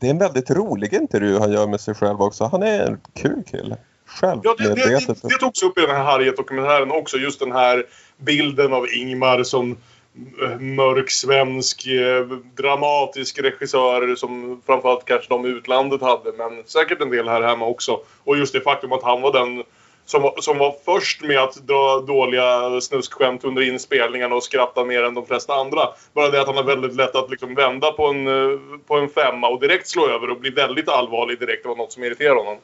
Det är en väldigt rolig intervju han gör med sig själv också. Han är en kul kille. Ja, det, det, det, det togs upp i den här Harriet-dokumentären också. Just den här bilden av Ingmar som eh, mörk svensk eh, dramatisk regissör som framförallt kanske de i utlandet hade men säkert en del här hemma också. Och just det faktum att han var den som var, som var först med att dra dåliga snuskskämt under inspelningarna och skratta mer än de flesta andra. Bara det att han har väldigt lätt att liksom vända på en, eh, på en femma och direkt slå över och bli väldigt allvarlig direkt. Det var något som irriterade honom.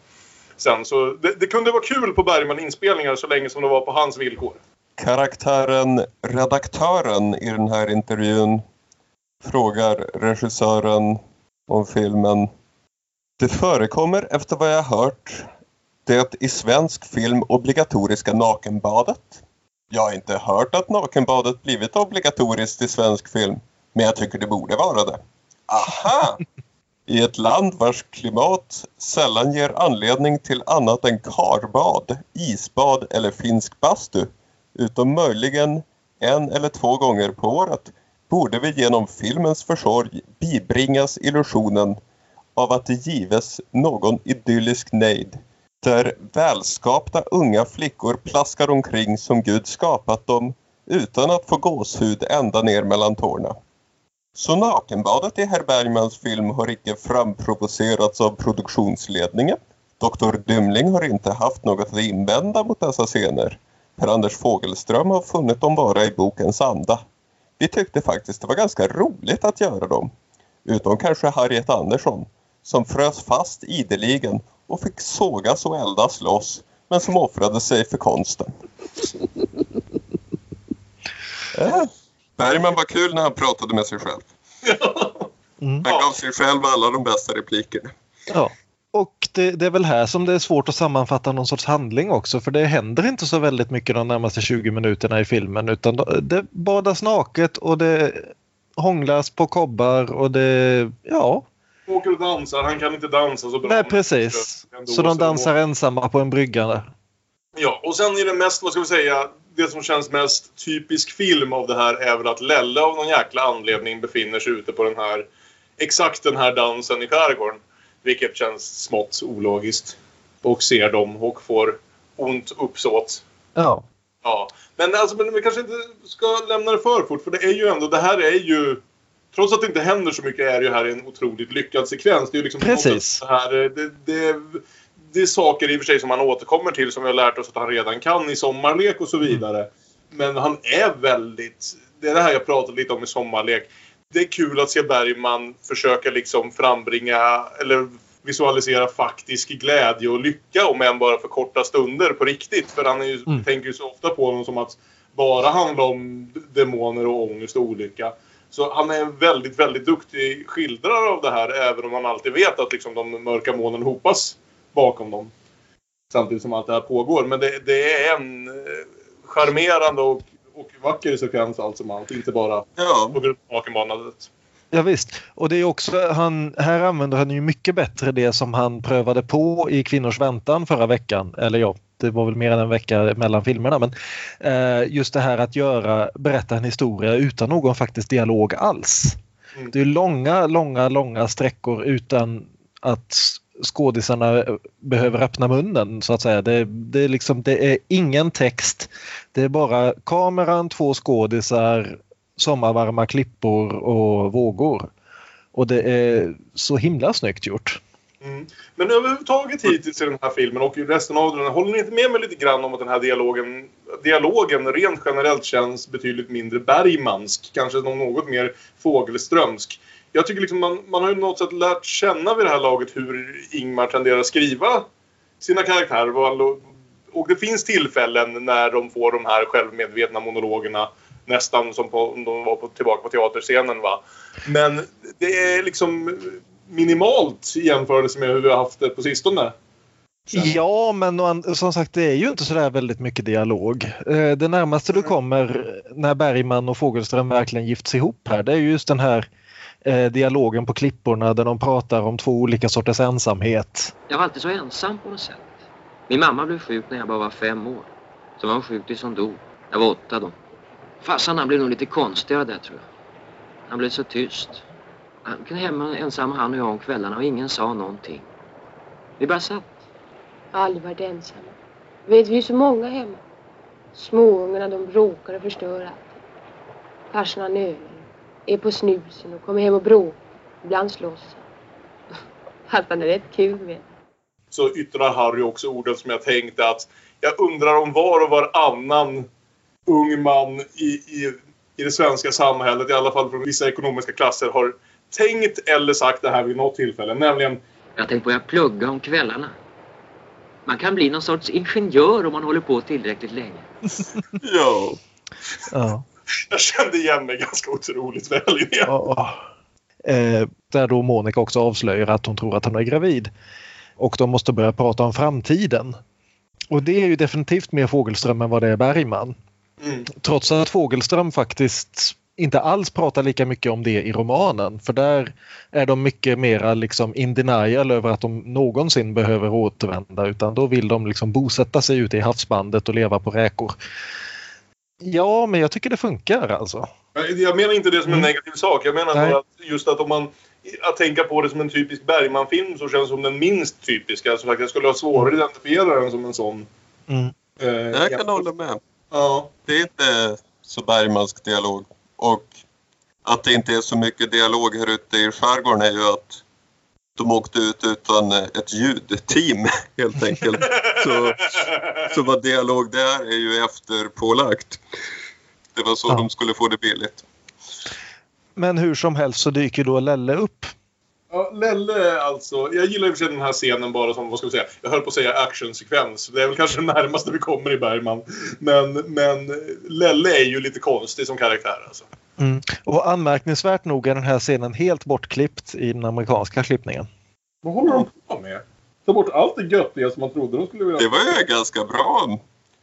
Sen, så det, det kunde vara kul på Bergman-inspelningar så länge som det var på hans villkor. Karaktären redaktören i den här intervjun frågar regissören om filmen. Det förekommer efter vad jag har hört det i svensk film obligatoriska nakenbadet. Jag har inte hört att nakenbadet blivit obligatoriskt i svensk film, men jag tycker det borde vara det. Aha! I ett land vars klimat sällan ger anledning till annat än karbad, isbad eller finsk bastu utom möjligen en eller två gånger på året, borde vi genom filmens försorg bibringas illusionen av att det gives någon idyllisk nejd där välskapta unga flickor plaskar omkring som Gud skapat dem utan att få gåshud ända ner mellan tårna. Så nakenbadet i herr Bergmans film har icke framprovocerats av produktionsledningen. Dr. Dymling har inte haft något att invända mot dessa scener. Per-Anders Fogelström har funnit dem vara i bokens anda. Vi tyckte faktiskt det var ganska roligt att göra dem. Utom kanske Harriet Andersson, som frös fast ideligen och fick sågas och eldas loss, men som offrade sig för konsten. Äh. Bergman var kul när han pratade med sig själv. Mm. Han gav sig själv alla de bästa replikerna. Ja. Och det, det är väl här som det är svårt att sammanfatta någon sorts handling också för det händer inte så väldigt mycket de närmaste 20 minuterna i filmen utan det badas naket och det hånglas på kobbar och det, ja, Åker och dansar, han kan inte dansa så bra. nej precis. Så de dansar ensamma på en brygga. där. Ja, och sen är det mest, vad ska vi säga, det som känns mest typisk film av det här är väl att Lelle av någon jäkla anledning befinner sig ute på den här, exakt den här dansen i skärgården. Vilket känns smått ologiskt. Och ser dem och får ont uppsåt. Ja. Ja, men alltså men vi kanske inte ska lämna det för fort för det är ju ändå, det här är ju Trots att det inte händer så mycket är det ju här en otroligt lyckad sekvens. Det är ju liksom Precis. Det, här, det, det, det är saker i och för sig som han återkommer till som vi har lärt oss att han redan kan i sommarlek och så vidare. Men han är väldigt... Det är det här jag pratade lite om i sommarlek. Det är kul att se Bergman försöka liksom frambringa eller visualisera faktisk glädje och lycka om än bara för korta stunder på riktigt. För han är ju, Mm. tänker ju så ofta på honom som att bara handla om demoner och ångest och olycka. Så han är en väldigt, väldigt duktig skildrare av det här även om man alltid vet att liksom, de mörka molnen hopas bakom dem. Samtidigt som allt det här pågår. Men det, det är en eh, charmerande och, och vacker sekvens allt som allt. Inte bara Ja, på grund av nakenbanandet. Ja, visst. Och det är också, han, här använder han ju mycket bättre det som han prövade på i Kvinnors väntan förra veckan. Eller ja, det var väl mer än en vecka mellan filmerna. Men eh, just det här att göra, berätta en historia utan någon faktisk dialog alls. Mm. Det är långa, långa, långa sträckor utan att skådisarna behöver öppna munnen så att säga. Det, det, är liksom, det är ingen text. Det är bara kameran, två skådisar, sommarvarma klippor och vågor. Och det är så himla snyggt gjort. Mm. Men överhuvudtaget hittills i den här filmen och i resten av den, håller ni inte med mig lite grann om att den här dialogen, dialogen rent generellt känns betydligt mindre Bergmansk, kanske något mer Fågelströmsk. Jag tycker liksom man, man har ju något sätt lärt känna vid det här laget hur Ingmar tenderar att skriva sina karaktärer. Och, och det finns tillfällen när de får de här självmedvetna monologerna nästan som på, om de var på, tillbaka på teaterscenen. Va? Men det är liksom minimalt i jämförelse med hur vi har haft det på sistone. Ja, men som sagt det är ju inte sådär väldigt mycket dialog. Eh, Det närmaste du kommer när Bergman och Fogelström verkligen gifts ihop här det är ju just den här eh, dialogen på klipporna där de pratar om två olika sorters ensamhet. Jag var alltid så ensam på något sätt. Min mamma blev sjuk när jag bara var fem år. Så var hon sjuk tills hon dog. Jag var åtta då. Farsan han blev nog lite konstigare där tror jag. Han blev så tyst. Han kunde hemma ensam han och jag om kvällarna och ingen sa någonting. Vi bara satt. Jag har aldrig varit ensam. Vet, vi är så många hemma. Småungarna de bråkar och förstör allting. Farsan han övar. Är på snusen och kommer hem och bråkar. Ibland slåss han. (laughs) Fast han är rätt kul med. så yttrar Harry också orden som jag tänkte att jag undrar om var och varannan ung man i, i, i det svenska samhället, i alla fall från vissa ekonomiska klasser, har tänkt eller sagt det här vid något tillfälle. Nämligen, Jag tänkte börja plugga om kvällarna. Man kan bli någon sorts ingenjör om man håller på tillräckligt länge. (laughs) Ja. Ja. jag kände igen mig ganska otroligt väl i det. Ja. Eh, där då Monica också avslöjar att hon tror att hon är gravid. Och de måste börja prata om framtiden. Och det är ju definitivt mer Fågelström än vad det är Bergman. Mm. Trots att Fågelström faktiskt inte alls pratar lika mycket om det i romanen. För där är de mycket mera liksom in denial över att de någonsin behöver återvända utan då vill de liksom bosätta sig ute i havsbandet och leva på räkor. Ja, men jag tycker det funkar alltså. Jag menar inte det som en Mm. negativ sak. Jag menar bara att just att om man att tänka på det som en typisk Bergman-film så känns det som den minst typiska. Alltså faktiskt jag skulle ha svårare att identifiera den som en sån. Mm. Eh, Jag kan ja. hålla med. Ja. Det är inte så Bergmansk dialog. Och att det inte är så mycket dialog här ute i skärgården är ju att de åkte ut utan ett ljudteam (laughs) helt enkelt. Så, så vad dialog det är är ju efterpålagt. Det var så Ja. de skulle få det billigt. Men hur som helst så dyker då Lelle upp. Ja, Lelle alltså. Jag gillar i och för sig den här scenen bara som, vad ska vi säga, jag höll på att säga actionsekvens. Det är väl kanske det närmaste vi kommer i Bergman. Men, men Lelle är ju lite konstig som karaktär alltså. Mm. Och anmärkningsvärt nog är den här scenen helt bortklippt i den amerikanska klippningen. Vad håller de på med? Ta bort allt det göttiga som man trodde de skulle vilja... Det var ju en ganska bra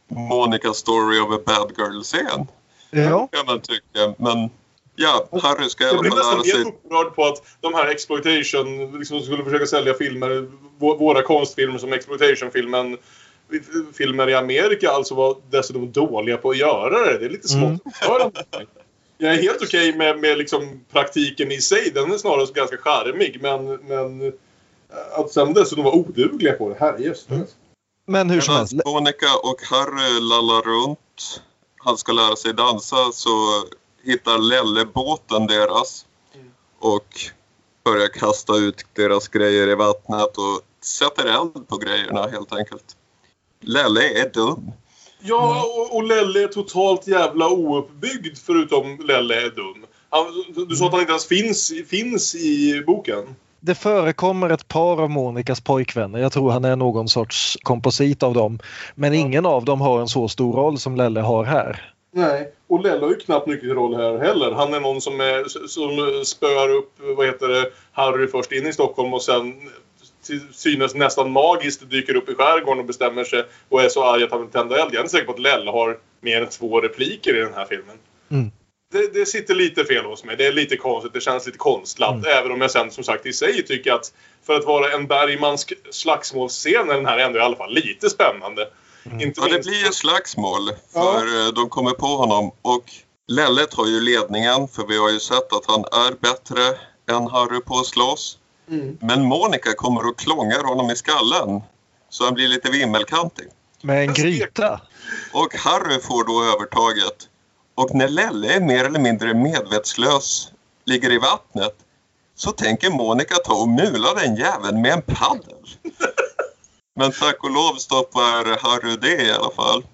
Monica Story of a Bad Girl-scen Ja. kan man tycka. Men ja, Harry ska i Jag alla blir fall nästan lära sig upprörd på att de här exploitation, liksom skulle försöka sälja filmer, vå- våra konstfilmer som exploitation-filmen filmer i Amerika alltså var dessutom dåliga på att göra det. Det är lite smått Mm. Jag är helt okej med, med liksom praktiken i sig. Den är snarare ganska charmig. Men, men att sen dessutom vara odugliga på det. Herrejösses. Mm. Men hur som helst. Monica och Harry lallar runt, han ska lära sig dansa, så hittar Lelle båten deras och börjar kasta ut deras grejer i vattnet och sätter eld på grejerna helt enkelt. Lelle är dum. Ja, och, och Lelle är totalt jävla ouppbyggd förutom Lelle är dum. Han, du sa att han inte ens finns, finns i boken. Det förekommer ett par av Monikas pojkvänner. Jag tror han är någon sorts komposit av dem. Men ingen av dem har en så stor roll som Lelle har här. Nej, och Lelle har ju knappt mycket roll här heller. Han är någon som, är, som spöar upp vad heter det, Harry först in i Stockholm och sen till synes nästan magiskt dyker upp i skärgården och bestämmer sig och är så arg att han vill tända eld. Jag är inte säker på att Lelle har mer än två repliker i den här filmen. Mm. Det, det sitter lite fel hos mig. Det är lite konstigt. Det känns lite konstlat. Även om jag sen som sagt i sig tycker att för att vara en Bergmansk slagsmålsscen är den här ändå i alla fall lite spännande. Inte Ja, det blir ju slagsmål för eh, de kommer på honom och Lelle tar ju ledningen för vi har ju sett att han är bättre än Harry på att slåss. Mm. Men Monica kommer och klångar honom i skallen så han blir lite vimmelkantig. Med en gryta. Och Harry får då övertaget. Och när Lelle är mer eller mindre medvetslös, ligger i vattnet, så tänker Monica ta och mula den jäveln med en paddel. Men tack och lov stoppar Harry det i alla fall.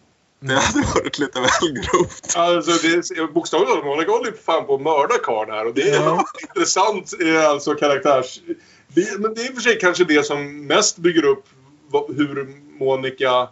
Det hade varit lite väl grovt. Alltså, det talat, Monica håller ju fan på att mörda karln här. Och det är Ja. (laughs) intressant eh, alltså karaktärs... Det, men det är i och för sig kanske det som mest bygger upp hur Monica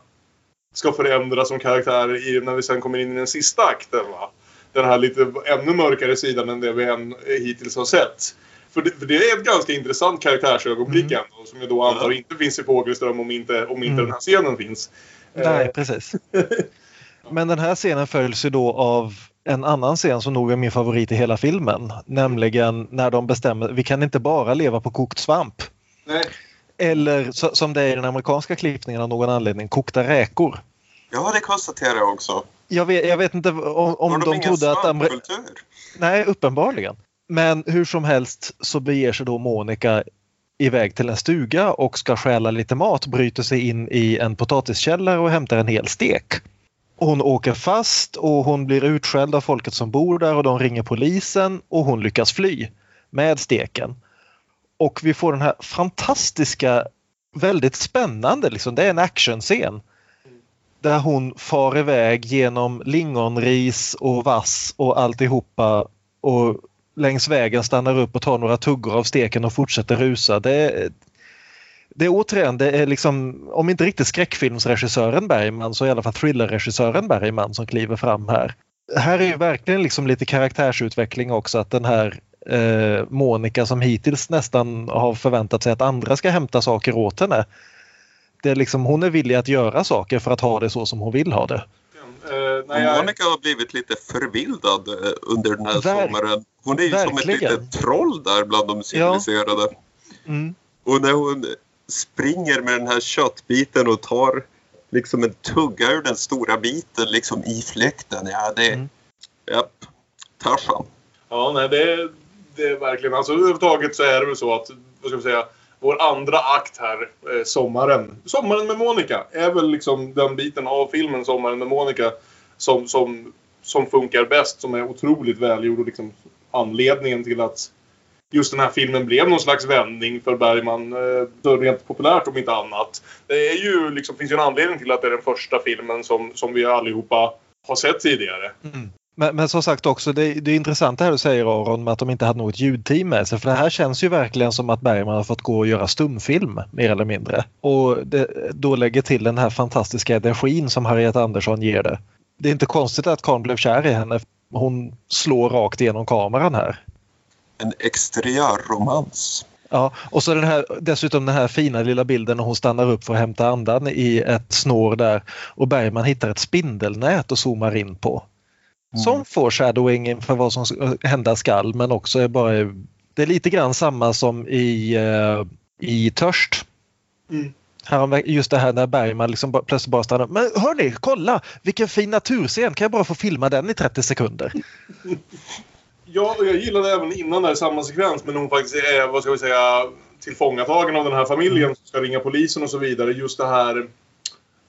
ska förändras som karaktär i, när vi sen kommer in i den sista akten. Va? Den här lite ännu mörkare sidan än det vi än hittills har sett. För det, för det är ett ganska intressant karaktärsögonblick Mm. ändå. Som jag då antar inte finns i Fågelström om inte, om inte Mm. den här scenen finns. Nej, Eh, precis. (laughs) Men den här scenen följs ju då av en annan scen som nog är min favorit i hela filmen. Nämligen när de bestämmer vi kan inte bara leva på kokt svamp. nej. Eller så, som det är i den amerikanska klippningen av någon anledning, kokta räkor. Ja, det konstaterar jag också. Jag vet, jag vet inte om, om Har de, ingen trodde att... Amer- svampkultur? Nej, uppenbarligen. Men hur som helst så beger sig då Monica iväg till en stuga och ska stjäla lite mat, bryter sig in i en potatiskällare och hämtar en hel stek. Hon åker fast och hon blir utskälld av folket som bor där och de ringer polisen och hon lyckas fly med steken. Och vi får den här fantastiska, väldigt spännande, liksom, det är en actionscen. Där hon far iväg genom lingonris och vass och alltihopa och längs vägen stannar upp och tar några tuggor av steken och fortsätter rusa. Det är, det är återigen, det är liksom, om inte riktigt skräckfilmsregissören Bergman så i alla fall thrillerregissören Bergman som kliver fram här. Här är ju verkligen liksom lite karaktärsutveckling också att den här eh, Monica som hittills nästan har förväntat sig att andra ska hämta saker åt henne. Det är liksom, hon är villig att göra saker för att ha det så som hon vill ha det. Eh, nej, jag, Monica har blivit lite förvildad eh, under den här Ver- sommaren. Hon är ju som ett verkligen. litet troll där bland de civiliserade. Mm. Och när hon springer med den här köttbiten och tar liksom en tugga ur den stora biten liksom i fläkten. Ja, det... Mm. Japp. Tarzan. Ja, nej, det, det är verkligen... Alltså överhuvudtaget så är det väl så att, vad ska vi säga, vår andra akt här, eh, Sommaren. Sommaren med Monica är väl liksom den biten av filmen, Sommaren med Monica, som, som, som funkar bäst, som är otroligt välgjord och liksom anledningen till att just den här filmen blev någon slags vändning för Bergman, eh, rent populärt om inte annat. Det är ju, liksom, finns ju en anledning till att det är den första filmen som, som vi allihopa har sett tidigare. Mm. Men, men som sagt också, det, det är intressant det här du säger Aron med att de inte hade något ljudteam med sig. För det här känns ju verkligen som att Bergman har fått gå och göra stumfilm mer eller mindre. Och det, då lägger till den här fantastiska energin som Harriet Andersson ger det. Det är inte konstigt att Karl blev kär i henne. Hon slår rakt igenom kameran här. En exteriörromans. Ja, och så den här, dessutom den här fina lilla bilden när hon stannar upp för att hämta andan i ett snår där och Bergman hittar ett spindelnät och zoomar in på. Som får shadowing inför vad som hända skall men också är bara det är lite grann samma som i, eh, i Törst. Mm. Just det här när Bergman liksom bara, plötsligt bara stannar. Men hörni, kolla vilken fin naturscen! Kan jag bara få filma den i 30 sekunder? (laughs) Ja, och jag gillade även innan där samma sekvens men hon faktiskt är, vad ska vi säga, tillfångatagen av den här familjen som ska ringa polisen och så vidare. Just det här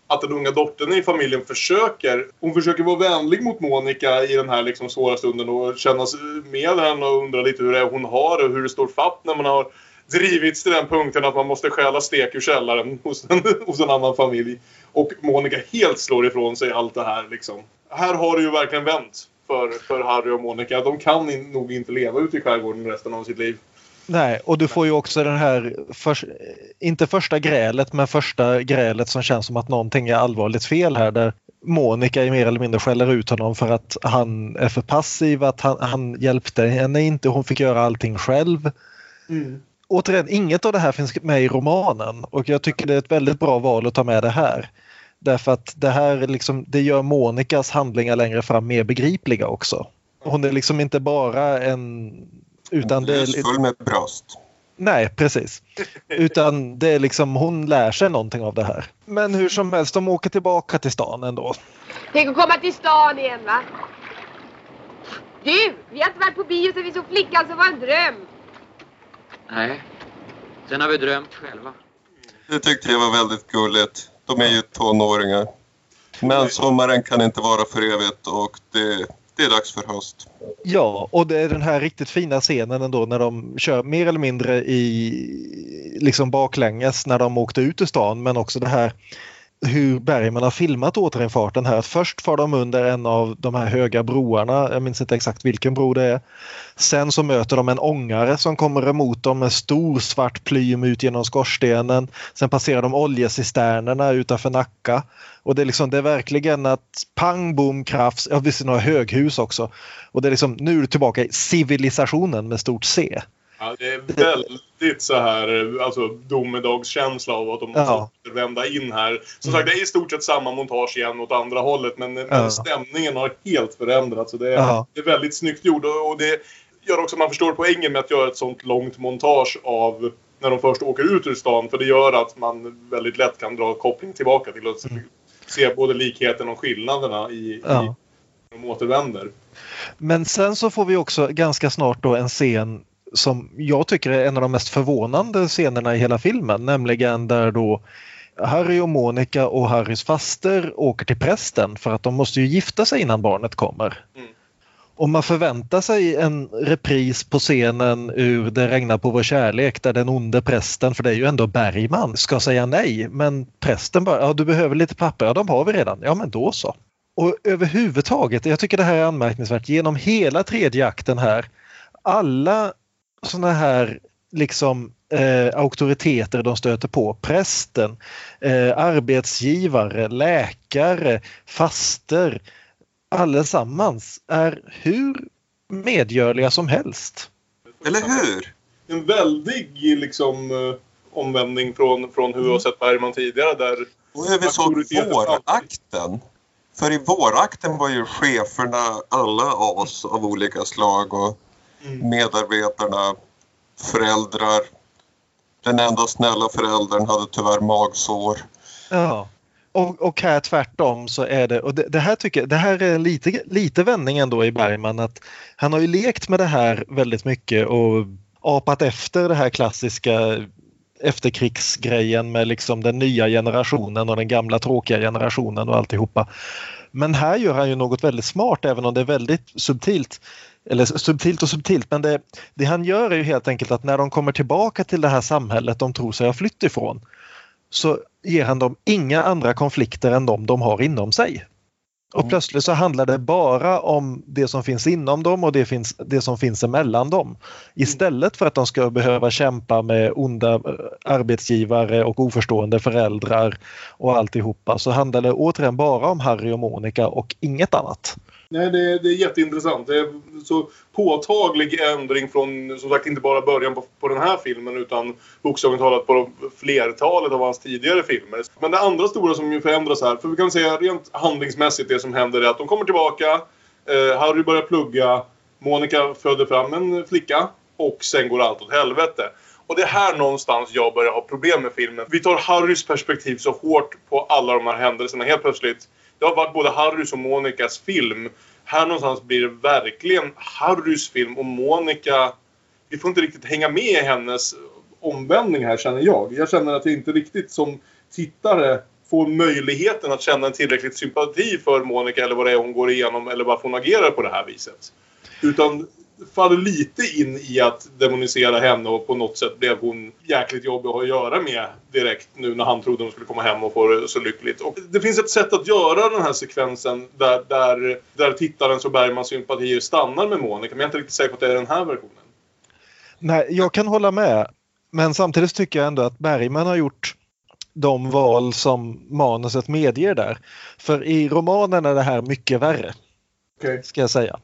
att den unga dottern i familjen försöker, hon försöker vara vänlig mot Monica i den här liksom svåra stunden och känna sig med henne och undra lite hur det är hon har det och hur det står fatt när man har drivits till den punkten att man måste stjäla stek ur källaren (laughs) hos en, hos en annan familj. Och Monica helt slår ifrån sig allt det här liksom. Här har det ju verkligen vänt för, för Harry och Monica. De kan in, nog inte leva ute i skärgården resten av sitt liv. Nej, och du får ju också den här, förs- inte första grälet, men första grälet som känns som att någonting är allvarligt fel här. Där Monica mer eller mindre skäller ut honom för att han är för passiv, att han, han hjälpte henne inte, hon fick göra allting själv. Återigen, inget av det här finns med i romanen och jag tycker det är ett väldigt bra val att ta med det här. Därför att det här liksom, det gör Monicas handlingar längre fram mer begripliga också. Hon är liksom inte bara en... Utan det är, Full med bröst. Nej, precis. Utan det är liksom, hon lär sig någonting av det här. Men hur som helst, de åker tillbaka till stan ändå. Tänk att komma till stan igen va? Du, vi har inte varit på bio sen vi såg flickan som var en dröm. Nej. Sen har vi drömt själva. Det tyckte jag var väldigt gulligt. De är ju tonåringar. Men sommaren kan inte vara för evigt och det, det är dags för höst. Ja, och det är den här riktigt fina scenen ändå när de kör mer eller mindre i liksom baklänges när de åkte ut ur stan men också det här hur Bergman har filmat återinfarten här. Att först far de under en av de här höga broarna, jag minns inte exakt vilken bro det är. Sen så möter de en ångare som kommer emot dem med stor svart plym ut genom skorstenen. Sen passerar de oljecisternerna utanför Nacka. Och det är, liksom, det är verkligen att pang, bom, krafs, ja visst några höghus också. Och det är liksom, nu är du tillbaka i civilisationen med stort C. Ja, det är väldigt så här, alltså domedagskänsla av att de måste Ja. vända in här. Som Mm. sagt, det är i stort sett samma montage igen åt andra hållet men, men Ja. stämningen har helt förändrats. Det, är, Ja. det är väldigt snyggt gjort och, och det gör också att man förstår poängen med att göra ett sånt långt montage av när de först åker ut ur stan. För det gör att man väldigt lätt kan dra koppling tillbaka till att se både likheten och skillnaderna i, Mm. Ja. i när de återvänder. Men sen så får vi också ganska snart då en scen som jag tycker är en av de mest förvånande scenerna i hela filmen, nämligen där då Harry och Monica och Harrys faster åker till prästen för att de måste ju gifta sig innan barnet kommer. Mm. Och man förväntar sig en repris på scenen ur Det regnar på vår kärlek där den onde prästen, för det är ju ändå Bergman, ska säga nej. Men prästen bara, ja du behöver lite papper, ja de har vi redan, ja men då så. Och överhuvudtaget, jag tycker det här är anmärkningsvärt, genom hela tredje akten här, alla sådana här liksom eh, auktoriteter de stöter på, prästen, eh, arbetsgivare, läkare, faster, allesammans är hur medgörliga som helst. Eller hur? en väldig liksom, eh, omvändning från, från hur vi har sett Bergman tidigare. Där Och hur vi såg Auktoriteten vårakten. För i vårakten var ju cheferna alla as av olika slag och Mm. medarbetarna föräldrar. Den enda snälla föräldern hade tyvärr magsår. Ja. Och, och här tvärtom så är det, och det, det här tycker det här är lite, lite vändning ändå i Bergman att han har ju lekt med det här väldigt mycket och apat efter det här klassiska efterkrigsgrejen med liksom den nya generationen och den gamla tråkiga generationen och alltihopa. Men här gör han ju något väldigt smart även om det är väldigt subtilt. Eller subtilt och subtilt men det, det han gör är ju helt enkelt att när de kommer tillbaka till det här samhället de tror sig ha flytt ifrån så ger han dem inga andra konflikter än de de har inom sig. Och plötsligt så handlar det bara om det som finns inom dem och det, finns, det som finns emellan dem. Istället för att de ska behöva kämpa med onda eh, arbetsgivare och oförstående föräldrar och alltihopa så handlar det återigen bara om Harry och Monica och inget annat. Nej, det, är- det är jätteintressant. Det är så påtaglig ändring från, som sagt, inte bara början på, på den här filmen utan bokstavligt talat på flertalet av hans tidigare filmer. Men det andra stora som ju förändras här, för vi kan säga rent handlingsmässigt det som händer är att de kommer tillbaka, eh, Harry börjar plugga, Monica föder fram en flicka och sen går allt åt helvete. Och det är här någonstans jag börjar ha problem med filmen. Vi tar Harrys perspektiv så hårt på alla de här händelserna. Helt plötsligt, det har varit både Harrys och Monikas film. Här någonstans blir det verkligen Harrys film och Monica... Vi får inte riktigt hänga med i hennes omvändning här känner jag. Jag känner att jag inte riktigt som tittare får möjligheten att känna en tillräckligt sympati för Monica eller vad det är hon går igenom eller varför hon agerar på det här viset. Utan faller lite in i att demonisera henne och på något sätt blev hon jäkligt jobbig att ha att göra med direkt nu när han trodde hon skulle komma hem och få det så lyckligt. Och det finns ett sätt att göra den här sekvensen där, där, där tittarens och Bergmans sympatier stannar med Monica men jag är inte riktigt säker på att det är den här versionen. Nej, jag kan hålla med. Men samtidigt tycker jag ändå att Bergman har gjort de val som manuset medger där. För i romanen är det här mycket värre, Okej. ska jag säga.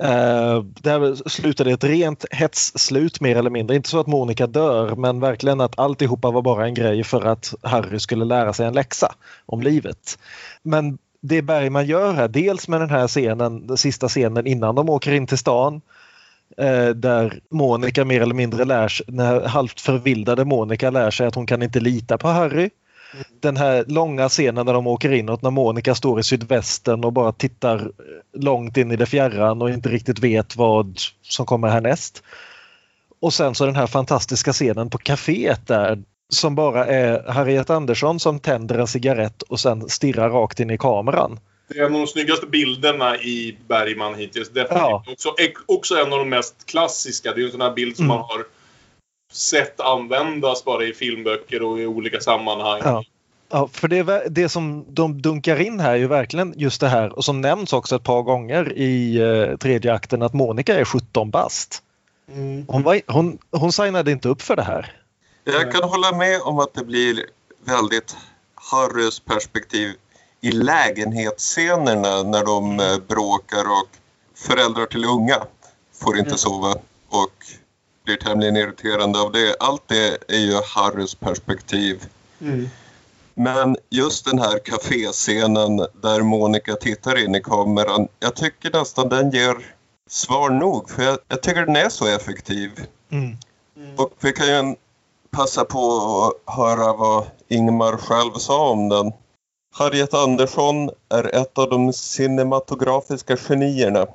Eh, uh, där slutade ett rent hetsslut mer eller mindre. Inte så att Monica dör men verkligen att alltihopa var bara en grej för att Harry skulle lära sig en läxa om livet. Men det Bergman gör här, dels med den här scenen, den sista scenen innan de åker in till stan eh, där Monica mer eller mindre lär sig, när halvt förvildade Monica lär sig att hon kan inte lita på Harry. Den här långa scenen när de åker inåt när Monica står i sydvästen och bara tittar långt in i det fjärran och inte riktigt vet vad som kommer härnäst. Och sen så den här fantastiska scenen på kaféet där som bara är Harriet Andersson som tänder en cigarett och sen stirrar rakt in i kameran. Det är en av de snyggaste bilderna i Bergman hittills. Definitivt. Ja. Också, också en av de mest klassiska. Det är en sån här bild som Mm. man har sett användas bara i filmböcker och i olika sammanhang. Ja. Ja, för det, det som de dunkar in här är ju verkligen just det här och som nämns också ett par gånger i eh, tredje akten att Monica är 17 bast. Hon, var, hon, hon signade inte upp för det här. Jag kan hålla med om att det blir väldigt Harrys perspektiv i lägenhetsscenerna när de eh, bråkar och föräldrar till unga får inte sova och blir tämligen irriterande av det. Allt det är ju Harrys perspektiv. Men just den här kaféscenen där Monica tittar in i kameran, jag tycker nästan den ger svar nog för jag, jag tycker den är så effektiv. Mm. Och vi kan ju passa på att höra vad Ingmar själv sa om den. Harriet Andersson är ett av de cinematografiska genierna.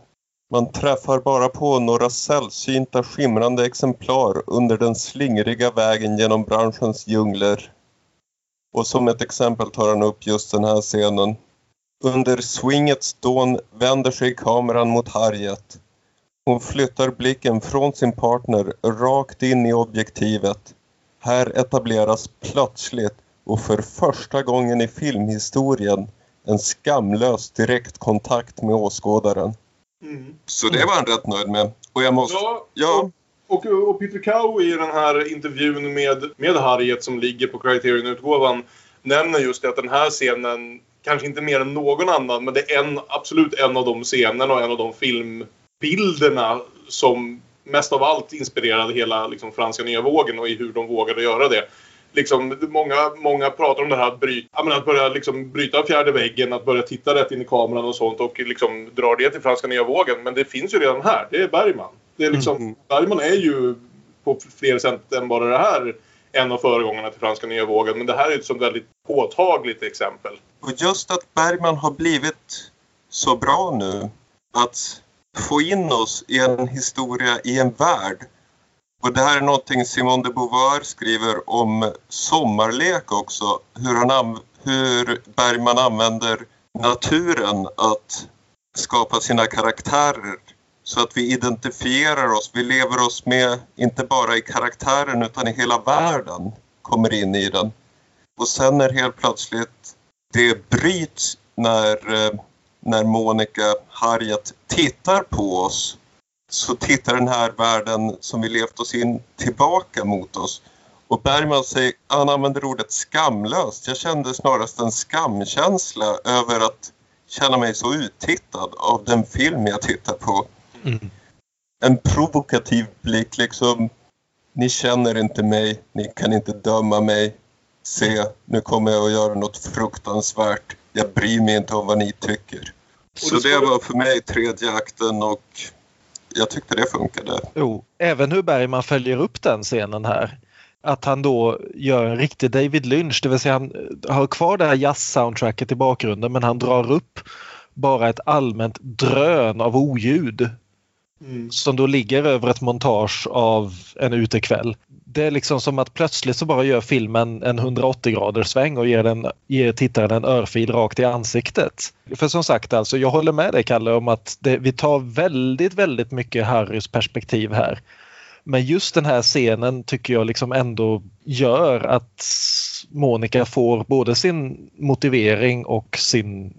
Man träffar bara på några sällsynta skimrande exemplar under den slingriga vägen genom branschens djungler. Och som ett exempel tar han upp just den här scenen. Under swingets dån vänder sig kameran mot Harriet. Hon flyttar blicken från sin partner rakt in i objektivet. Här etableras plötsligt och för första gången i filmhistorien en skamlös direktkontakt med åskådaren. Så det var han rätt nöjd med. Och jag måste... Ja, Ja, Och, och Peter Cow i den här intervjun med, med Harriet som ligger på Criterion-utgåvan nämner just att den här scenen, kanske inte mer än någon annan, men det är en, absolut en av de scenerna och en av de filmbilderna som mest av allt inspirerade hela liksom, franska nya vågen och i hur de vågade göra det. Liksom, många, många pratar om det här att, bryta, ja, men att börja liksom, bryta fjärde väggen, att börja titta rätt in i kameran och sånt och liksom, dra det till franska nya vågen. Men det finns ju redan här. Det är Bergman. Det är liksom, Mm. Bergman är ju på fler sätt än bara det här en av föregångarna till franska nya vågen. Men det här är ett väldigt påtagligt exempel. och just att Bergman har blivit så bra nu att få in oss i en historia, i en värld. Och det här är någonting Simone de Beauvoir skriver om sommarlek också. Hur, han hur Bergman använder naturen att skapa sina karaktärer. Så att vi identifierar oss, vi lever oss med inte bara i karaktären utan i hela världen. Kommer in i den. Och sen när helt plötsligt det bryts när, eh, när Monica Harriet tittar på oss så tittar den här världen som vi levt oss in tillbaka mot oss. Och Bergman säger, han använder ordet skamlöst. Jag kände snarast en skamkänsla över att känna mig så uttittad av den film jag tittar på. Mm. En provokativ blick liksom. Ni känner inte mig, ni kan inte döma mig. Se, nu kommer jag att göra något fruktansvärt. Jag bryr mig inte om vad ni tycker. Så det var för mig tredje akten och jag tyckte det funkade. Jo, även hur Bergman följer upp den scenen här. Att han då gör en riktig David Lynch, det vill säga han har kvar det här jazz-soundtracket i bakgrunden men han drar upp bara ett allmänt drön av oljud som då ligger över ett montage av en utekväll. Det är liksom som att plötsligt så bara gör filmen en 180 graders sväng och ger, den, ger tittaren en örfil rakt i ansiktet. För som sagt, alltså, jag håller med dig Kalle om att det, vi tar väldigt, väldigt mycket Harrys perspektiv här. Men just den här scenen tycker jag liksom ändå gör att Monica får både sin motivering och sin,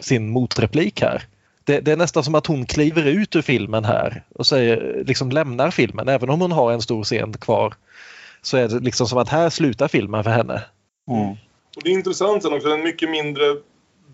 sin motreplik här. Det, det är nästan som att hon kliver ut ur filmen här och säger, liksom lämnar filmen. Även om hon har en stor scen kvar så är det liksom som att här slutar filmen för henne. Mm. Och det är intressant sen också, en mycket mindre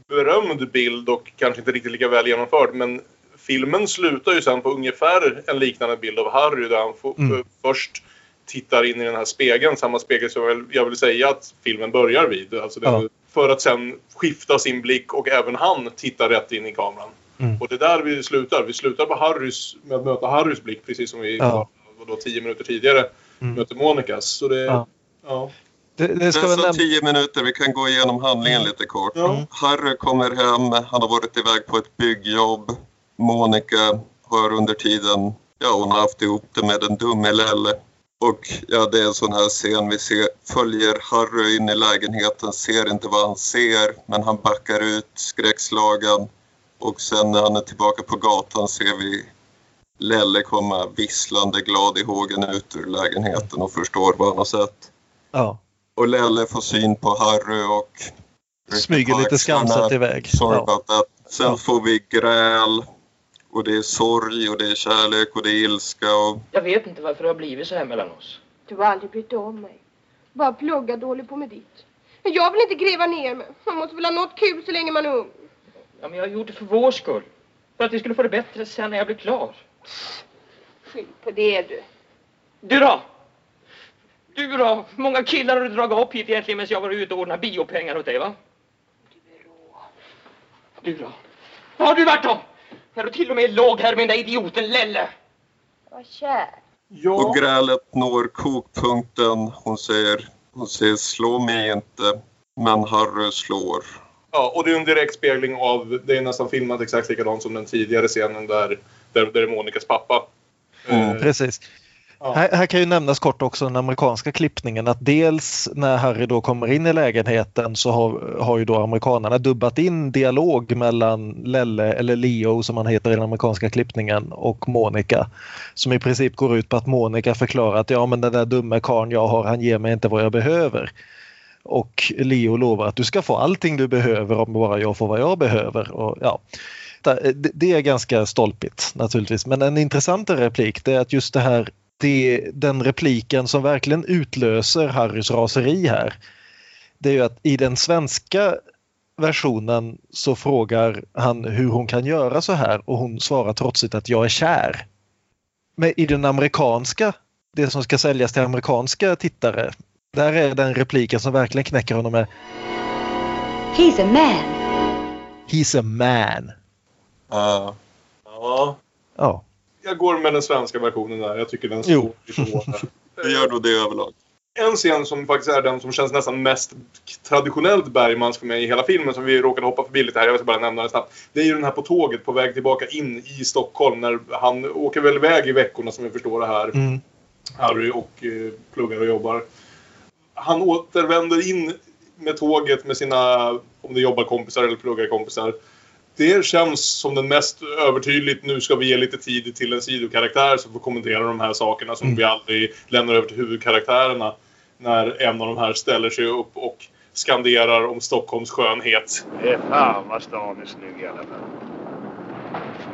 berömd bild och kanske inte riktigt lika väl genomförd. Men filmen slutar ju sen på ungefär en liknande bild av Harry där han Mm. först tittar in i den här spegeln, samma spegel som jag vill, jag vill säga att filmen börjar vid. Alltså den, Ja. För att sen skifta sin blick och även han tittar rätt in i kameran. Mm. Och det är där vi slutar. Vi slutar på Harrys, med att möta Harrys blick precis som vi Ja. vadå, tio minuter tidigare Mm. möter Monicas. Så det, Ja. ja. Det, det ska nämnas... tio minuter, vi kan gå igenom handlingen lite kort. Ja. Harry kommer hem, han har varit iväg på ett byggjobb. Monica har under tiden, ja hon har haft ihop det med en dumme Lelle. Och ja, det är en sån här scen vi ser, följer Harry in i lägenheten, ser inte vad han ser, men han backar ut skräckslagen. Och sen när han är tillbaka på gatan ser vi Lelle komma visslande glad i hågen ut ur lägenheten och förstår vad han har sett. Ja. och Lelle får syn på Harry och... Smyger lite skamset iväg. Sorry Ja. Sen Ja. får vi gräl. Och det är sorg och det är kärlek och det är ilska och... Jag vet inte varför det har blivit så här mellan oss. Du har aldrig brytt dig om mig. Bara pluggat och hållit på med ditt. Jag vill inte gräva ner mig. Man måste väl ha något kul så länge man är ung. Ja, men jag har gjort det för vår skull. För att vi skulle få det bättre sen när jag blev klar. Skyll på det du. Du då? Du då? Många killar har du dragit upp hit egentligen medan jag var ute och ordnade biopengar åt dig va? Du då? Var har du varit då? När du till och med låg här med den där idioten Lelle. Var kär. Ja, Och grälet når kokpunkten. Hon säger, hon säger slå mig inte. Men Harry slår. Ja, och det är en direkt spegling av, det är nästan filmat exakt likadant som den tidigare scenen där, där, där är Monikas pappa. Mm. Eh, Precis. Ja. Här, här kan ju nämnas kort också den amerikanska klippningen att dels när Harry då kommer in i lägenheten så har, har ju då amerikanerna dubbat in dialog mellan Lelle, eller Leo som han heter i den amerikanska klippningen, och Monica. Som i princip går ut på att Monica förklarar att ja men den där dumme karln jag har han ger mig inte vad jag behöver. Och Leo lovar att du ska få allting du behöver om bara jag får vad jag behöver. Och, ja. Det, är ganska stolpigt naturligtvis men en intressantare replik det är att just det här det, den repliken som verkligen utlöser Harrys raseri här. Det är ju att i den svenska versionen så frågar han hur hon kan göra så här och hon svarar trotsigt att jag är kär. Men i den amerikanska, det som ska säljas till amerikanska tittare, där är den repliken som verkligen knäcker honom med He's a man. He's a man. Uh, ja, Ja, jag går med den svenska versionen där. Jag tycker den står lite hårdare. det gör nog det överlag. En scen som faktiskt är den som känns nästan mest traditionellt Bergmans för mig i hela filmen som vi råkade hoppa förbi lite här, jag ska bara nämna det snabbt. Det är ju den här på tåget på väg tillbaka in i Stockholm när han åker väl iväg i veckorna som vi förstår det här. mm. Harry och eh, pluggar och jobbar. Han återvänder in med tåget med sina, om det jobbar kompisar eller pluggarkompisar. Det känns som den mest övertydligt, nu ska vi ge lite tid till en sidokaraktär som får kommentera de här sakerna som Mm. vi aldrig lämnar över till huvudkaraktärerna. När en av de här ställer sig upp och skanderar om Stockholms skönhet. Det är fan vad stan är snygg i alla fall.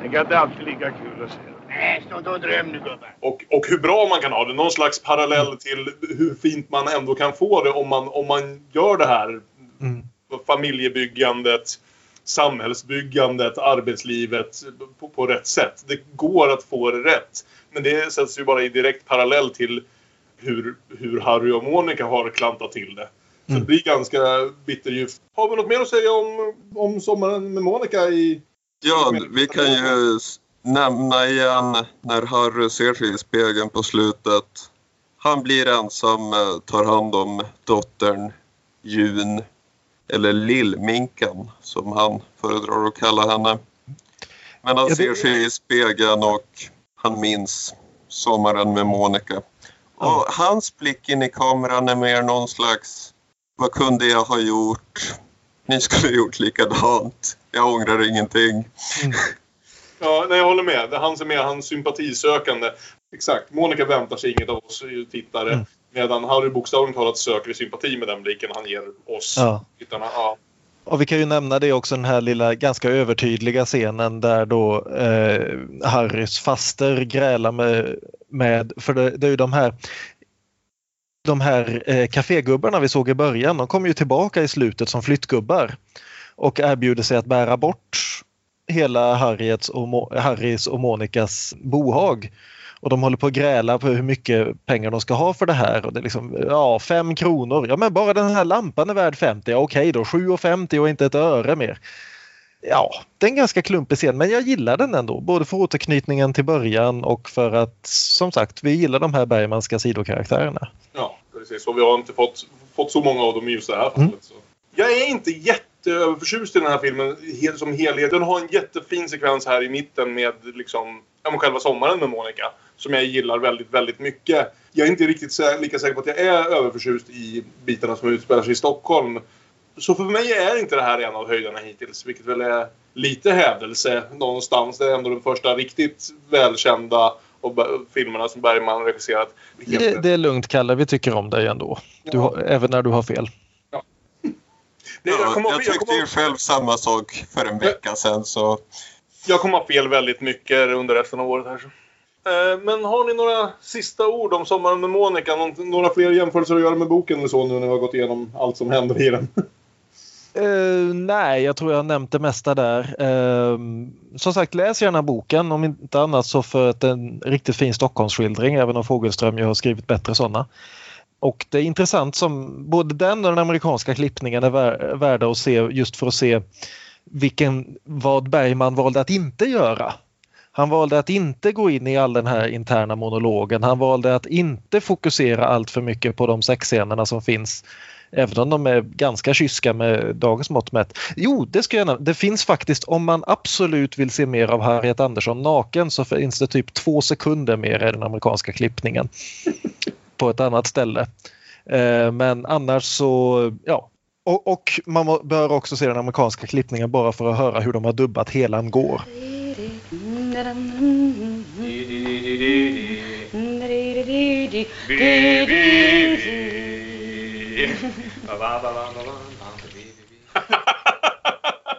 Det kan inte alltid lika kul att se. Nej, stå inte och dröm nu gubben. Och, och hur bra man kan ha det. Någon slags parallell till hur fint man ändå kan få det om man, om man gör det här Mm. familjebyggandet, samhällsbyggandet, arbetslivet på, på rätt sätt. Det går att få det rätt. Men det sätts ju bara i direkt parallell till hur, hur Harry och Monica har klantat till det. Så Mm. det blir ganska bitterljuvt. Har vi något mer att säga om, om sommaren med Monica i... Ja, vi kan ju nämna igen när Harry ser sig i spegeln på slutet. Han blir ensam, eh, tar hand om dottern Jun, eller Lillminken som han föredrar att kalla henne. Men han ser sig i spegeln och han minns sommaren med Monica. Och hans blick in i kameran är mer någon slags, vad kunde jag ha gjort? Ni skulle ha gjort likadant. Jag ångrar ingenting. Ja, nej, jag håller med. Det är han som är hans sympatisökande. Exakt. Monica väntar sig inget av oss tittare. Mm. Medan Harry bokstavligt talat söker sympati med den blicken han ger oss Ja. tittarna. Ja. Och vi kan ju nämna det också den här lilla ganska övertydliga scenen där då eh, Harrys faster grälar med, med för det, det är ju de här de här eh, kafégubbarna vi såg i början, de kommer ju tillbaka i slutet som flyttgubbar och erbjuder sig att bära bort hela Harriets och, Mo- Harrys och Monikas bohag. Och de håller på att gräla på hur mycket pengar de ska ha för det här. Och det är liksom, ja, fem kronor. Ja, men bara den här lampan är värd 50. Ja, okej då, 7,50 och inte ett öre mer. Ja, det är en ganska klumpig scen, men jag gillar den ändå. Både för återknytningen till början och för att, som sagt, vi gillar de här Bergmanska sidokaraktärerna. ja, precis. Och vi har inte fått, fått så många av dem i just det här fallet. Mm. Så. Jag är inte jätteöverförtjust i den här filmen som helhet. Den har en jättefin sekvens här i mitten med liksom, ja, själva sommaren med Monica. Som jag gillar väldigt, väldigt mycket. Jag är inte riktigt lika säker på att jag är överförtjust i bitarna som utspelar sig i Stockholm. Så för mig är inte det här en av höjderna hittills, vilket väl är lite hävdelse någonstans. Det är ändå den första riktigt välkända och filmerna som Bergman regisserat. Det, det är lugnt Kalle, vi tycker om dig ändå. Du har, även när du har fel. Det- jag, Ja, jag jag, jag, tyckte ju själv samma sak för en vecka sedan så jag kommer ha fel väldigt mycket under resten av året här. Så. Eh, Men har ni några sista ord om Sommaren med Monica? Några fler jämförelser att göra med boken eller så nu när vi har gått igenom allt som händer i den? (laughs) Eh, nej, jag tror jag har nämnt det mesta där. Eh, som sagt, läs gärna boken om inte annat så för att det är en riktigt fin Stockholmsskildring även om Fogelström ju har skrivit bättre sådana. Och det är intressant som både den och den amerikanska klippningen är värda att se just för att se vilken, vad Bergman valde att inte göra. Han valde att inte gå in i all den här interna monologen. Han valde att inte fokusera allt för mycket på de sexscenerna som finns Även om de är ganska kyska med dagens mått mätt. Jo, det ska jag nämna. Det finns faktiskt, om man absolut vill se mer av Harriet Andersson naken så finns det typ två sekunder mer i den amerikanska klippningen. På ett annat ställe. Eh, Men annars så, ja. Och, och man bör också se den amerikanska klippningen bara för att höra hur de har dubbat Helan går.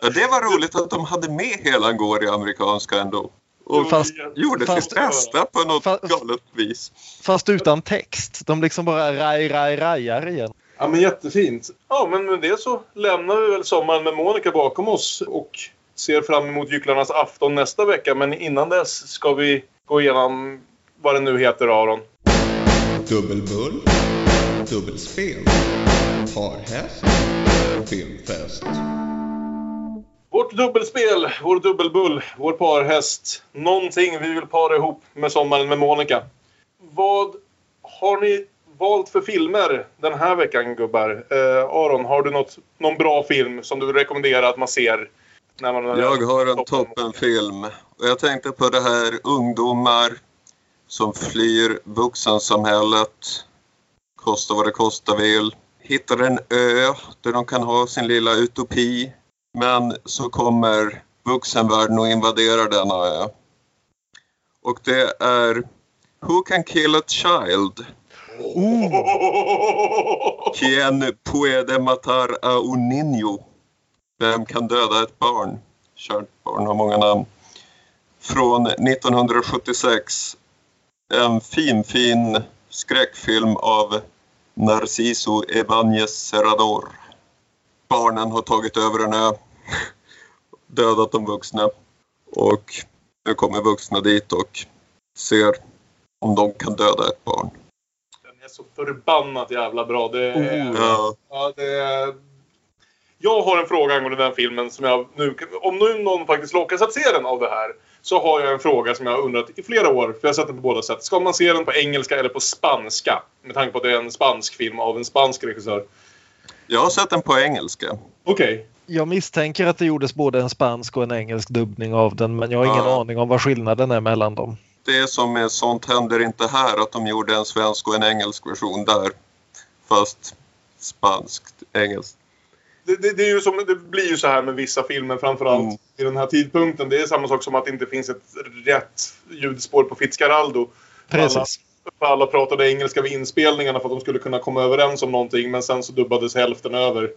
Ja, det var roligt att de hade med hela går i amerikanska ändå. Och Fast- gjorde fast- sitt bästa på något Fast- galet vis. Fast utan text. De liksom bara raj, raj, rajar igen. Ja, men jättefint. Ja, men med det så lämnar vi väl sommaren med Monica bakom oss och ser fram emot Gycklarnas afton nästa vecka. Men innan dess ska vi gå igenom vad det nu heter, Aron. Dubbelbull, dubbelspel, parhäst, filmfest. Vårt dubbelspel, vår dubbelbull, vår parhäst. Någonting vi vill para ihop med sommaren med Monica. Vad har ni valt för filmer den här veckan, gubbar? Eh, Aron, har du något, någon bra film som du rekommenderar att man ser? När man Jag har en toppenfilm. Och jag tänkte på det här ungdomar som flyr vuxensamhället. Kosta vad det kosta vill. Hittar en ö där de kan ha sin lilla utopi. Men så kommer vuxenvärlden och invaderar denna ö. Och det är Who can kill a child? Quien puede matar a un niño? Vem kan döda ett barn? Kärt barn har många namn. Från 1976. En fin, fin skräckfilm av Narciso Ebañez Serrador. Barnen har tagit över en ö. (laughs) Dödat de vuxna. Och nu kommer vuxna dit och ser om de kan döda ett barn. Den är så förbannat jävla bra. Det är, Ja. ja, det är... Jag har en fråga angående den filmen som jag nu... Om nu någon faktiskt lockas att se den av det här så har jag en fråga som jag har undrat i flera år, för jag har sett den på båda sätt. Ska man se den på engelska eller på spanska? Med tanke på att det är en spansk film av en spansk regissör. Jag har sett den på engelska. Okej. Jag misstänker att det gjordes både en spansk och en engelsk dubbning av den men jag har ingen Ja. aning om vad skillnaden är mellan dem. Det som med sånt händer inte här att de gjorde en svensk och en engelsk version där. Fast spanskt, engelskt. Det, det, det, är ju som, det blir ju så här med vissa filmer, framförallt Mm. i den här tidpunkten. Det är samma sak som att det inte finns ett rätt ljudspår på Fitzcarraldo. Precis. För alla pratade engelska vid inspelningarna för att de skulle kunna komma överens om någonting men sen så dubbades hälften över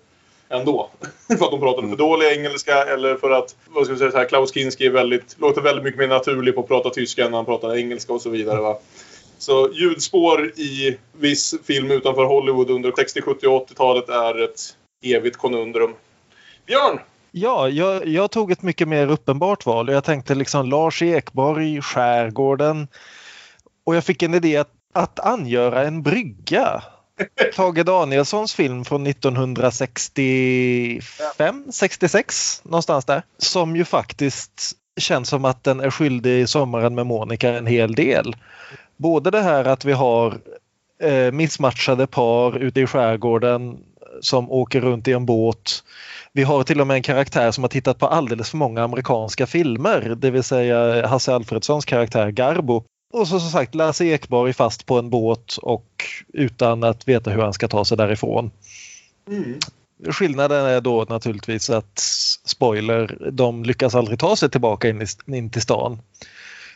ändå. (laughs) för att de pratade för dålig engelska eller för att, vad ska vi säga, så här, Klaus Kinski är väldigt, låter väldigt mycket mer naturlig på att prata tyska än när han pratar engelska och så vidare. Va? Så ljudspår i viss film utanför Hollywood under 60, 70 och 80-talet är ett evigt konundrum. Björn! Ja, jag, jag tog ett mycket mer uppenbart val. Jag tänkte liksom Lars Ekborg, Skärgården. Och jag fick en idé att, att angöra en brygga. Tage Danielssons film från 1965, 66 någonstans där. Som ju faktiskt känns som att den är skyldig Sommaren med Monica en hel del. Både det här att vi har eh, missmatchade par ute i skärgården som åker runt i en båt. Vi har till och med en karaktär som har tittat på alldeles för många amerikanska filmer, det vill säga Hasse Alfredsons karaktär Garbo. Och så som sagt Lasse Ekborg fast på en båt och utan att veta hur han ska ta sig därifrån. Skillnaden är då naturligtvis att, spoiler, de lyckas aldrig ta sig tillbaka in, i, in till stan.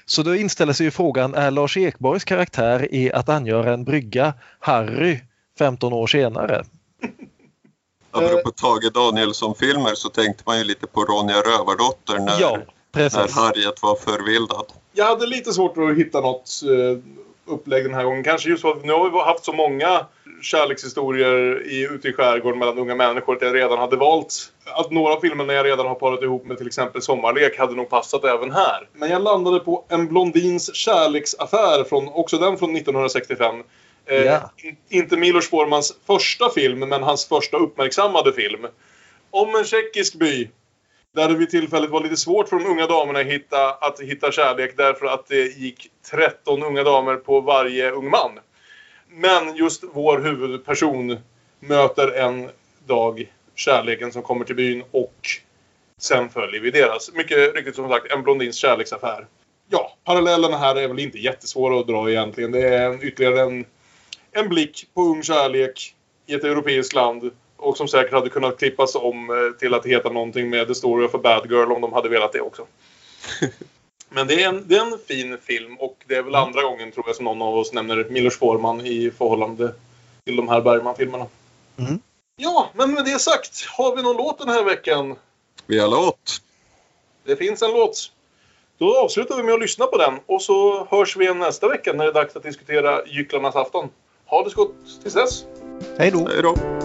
Så då inställer sig ju frågan, är Lars Ekborgs karaktär i Att angöra en brygga Harry 15 år senare? (laughs) Apropå Tage Danielsson-filmer så tänkte man ju lite på Ronja Rövardotter när, Ja, när Harriet var förvildad. Jag hade lite svårt att hitta något eh, upplägg den här gången. Kanske just för att nu har vi haft så många kärlekshistorier i, ute i skärgården mellan unga människor att jag redan hade valt att några filmer när jag redan har parat ihop med till exempel Sommarlek hade nog passat även här. Men jag landade på En blondins kärleksaffär, från, också den från 1965. Eh, Ja. in- Inte Milos Formans första film, men hans första uppmärksammade film. Om en tjeckisk by. Där det vid tillfället var lite svårt för de unga damerna att hitta, att hitta kärlek därför att det gick 13 unga damer på varje ung man. Men just vår huvudperson möter en dag kärleken som kommer till byn och sen följer vi deras. Mycket riktigt som sagt, en blondins kärleksaffär. Ja, parallellerna här är väl inte jättesvåra att dra egentligen. Det är en, ytterligare en, en blick på ung kärlek i ett europeiskt land. Och som säkert hade kunnat klippas om eh, till att heta någonting med The Story of a Bad Girl om de hade velat det också. (laughs) Men det är, en, det är en fin film och det är väl andra gången tror jag som någon av oss nämner Milos Forman i förhållande till de här Bergman-filmerna. Mm. Ja, men med det sagt, har vi någon låt den här veckan? Vi har låt. Det finns en låt. Då avslutar vi med att lyssna på den och så hörs vi igen nästa vecka när det är dags att diskutera Gycklarnas afton. Ha det så gott tills dess. Hej då! Hej då.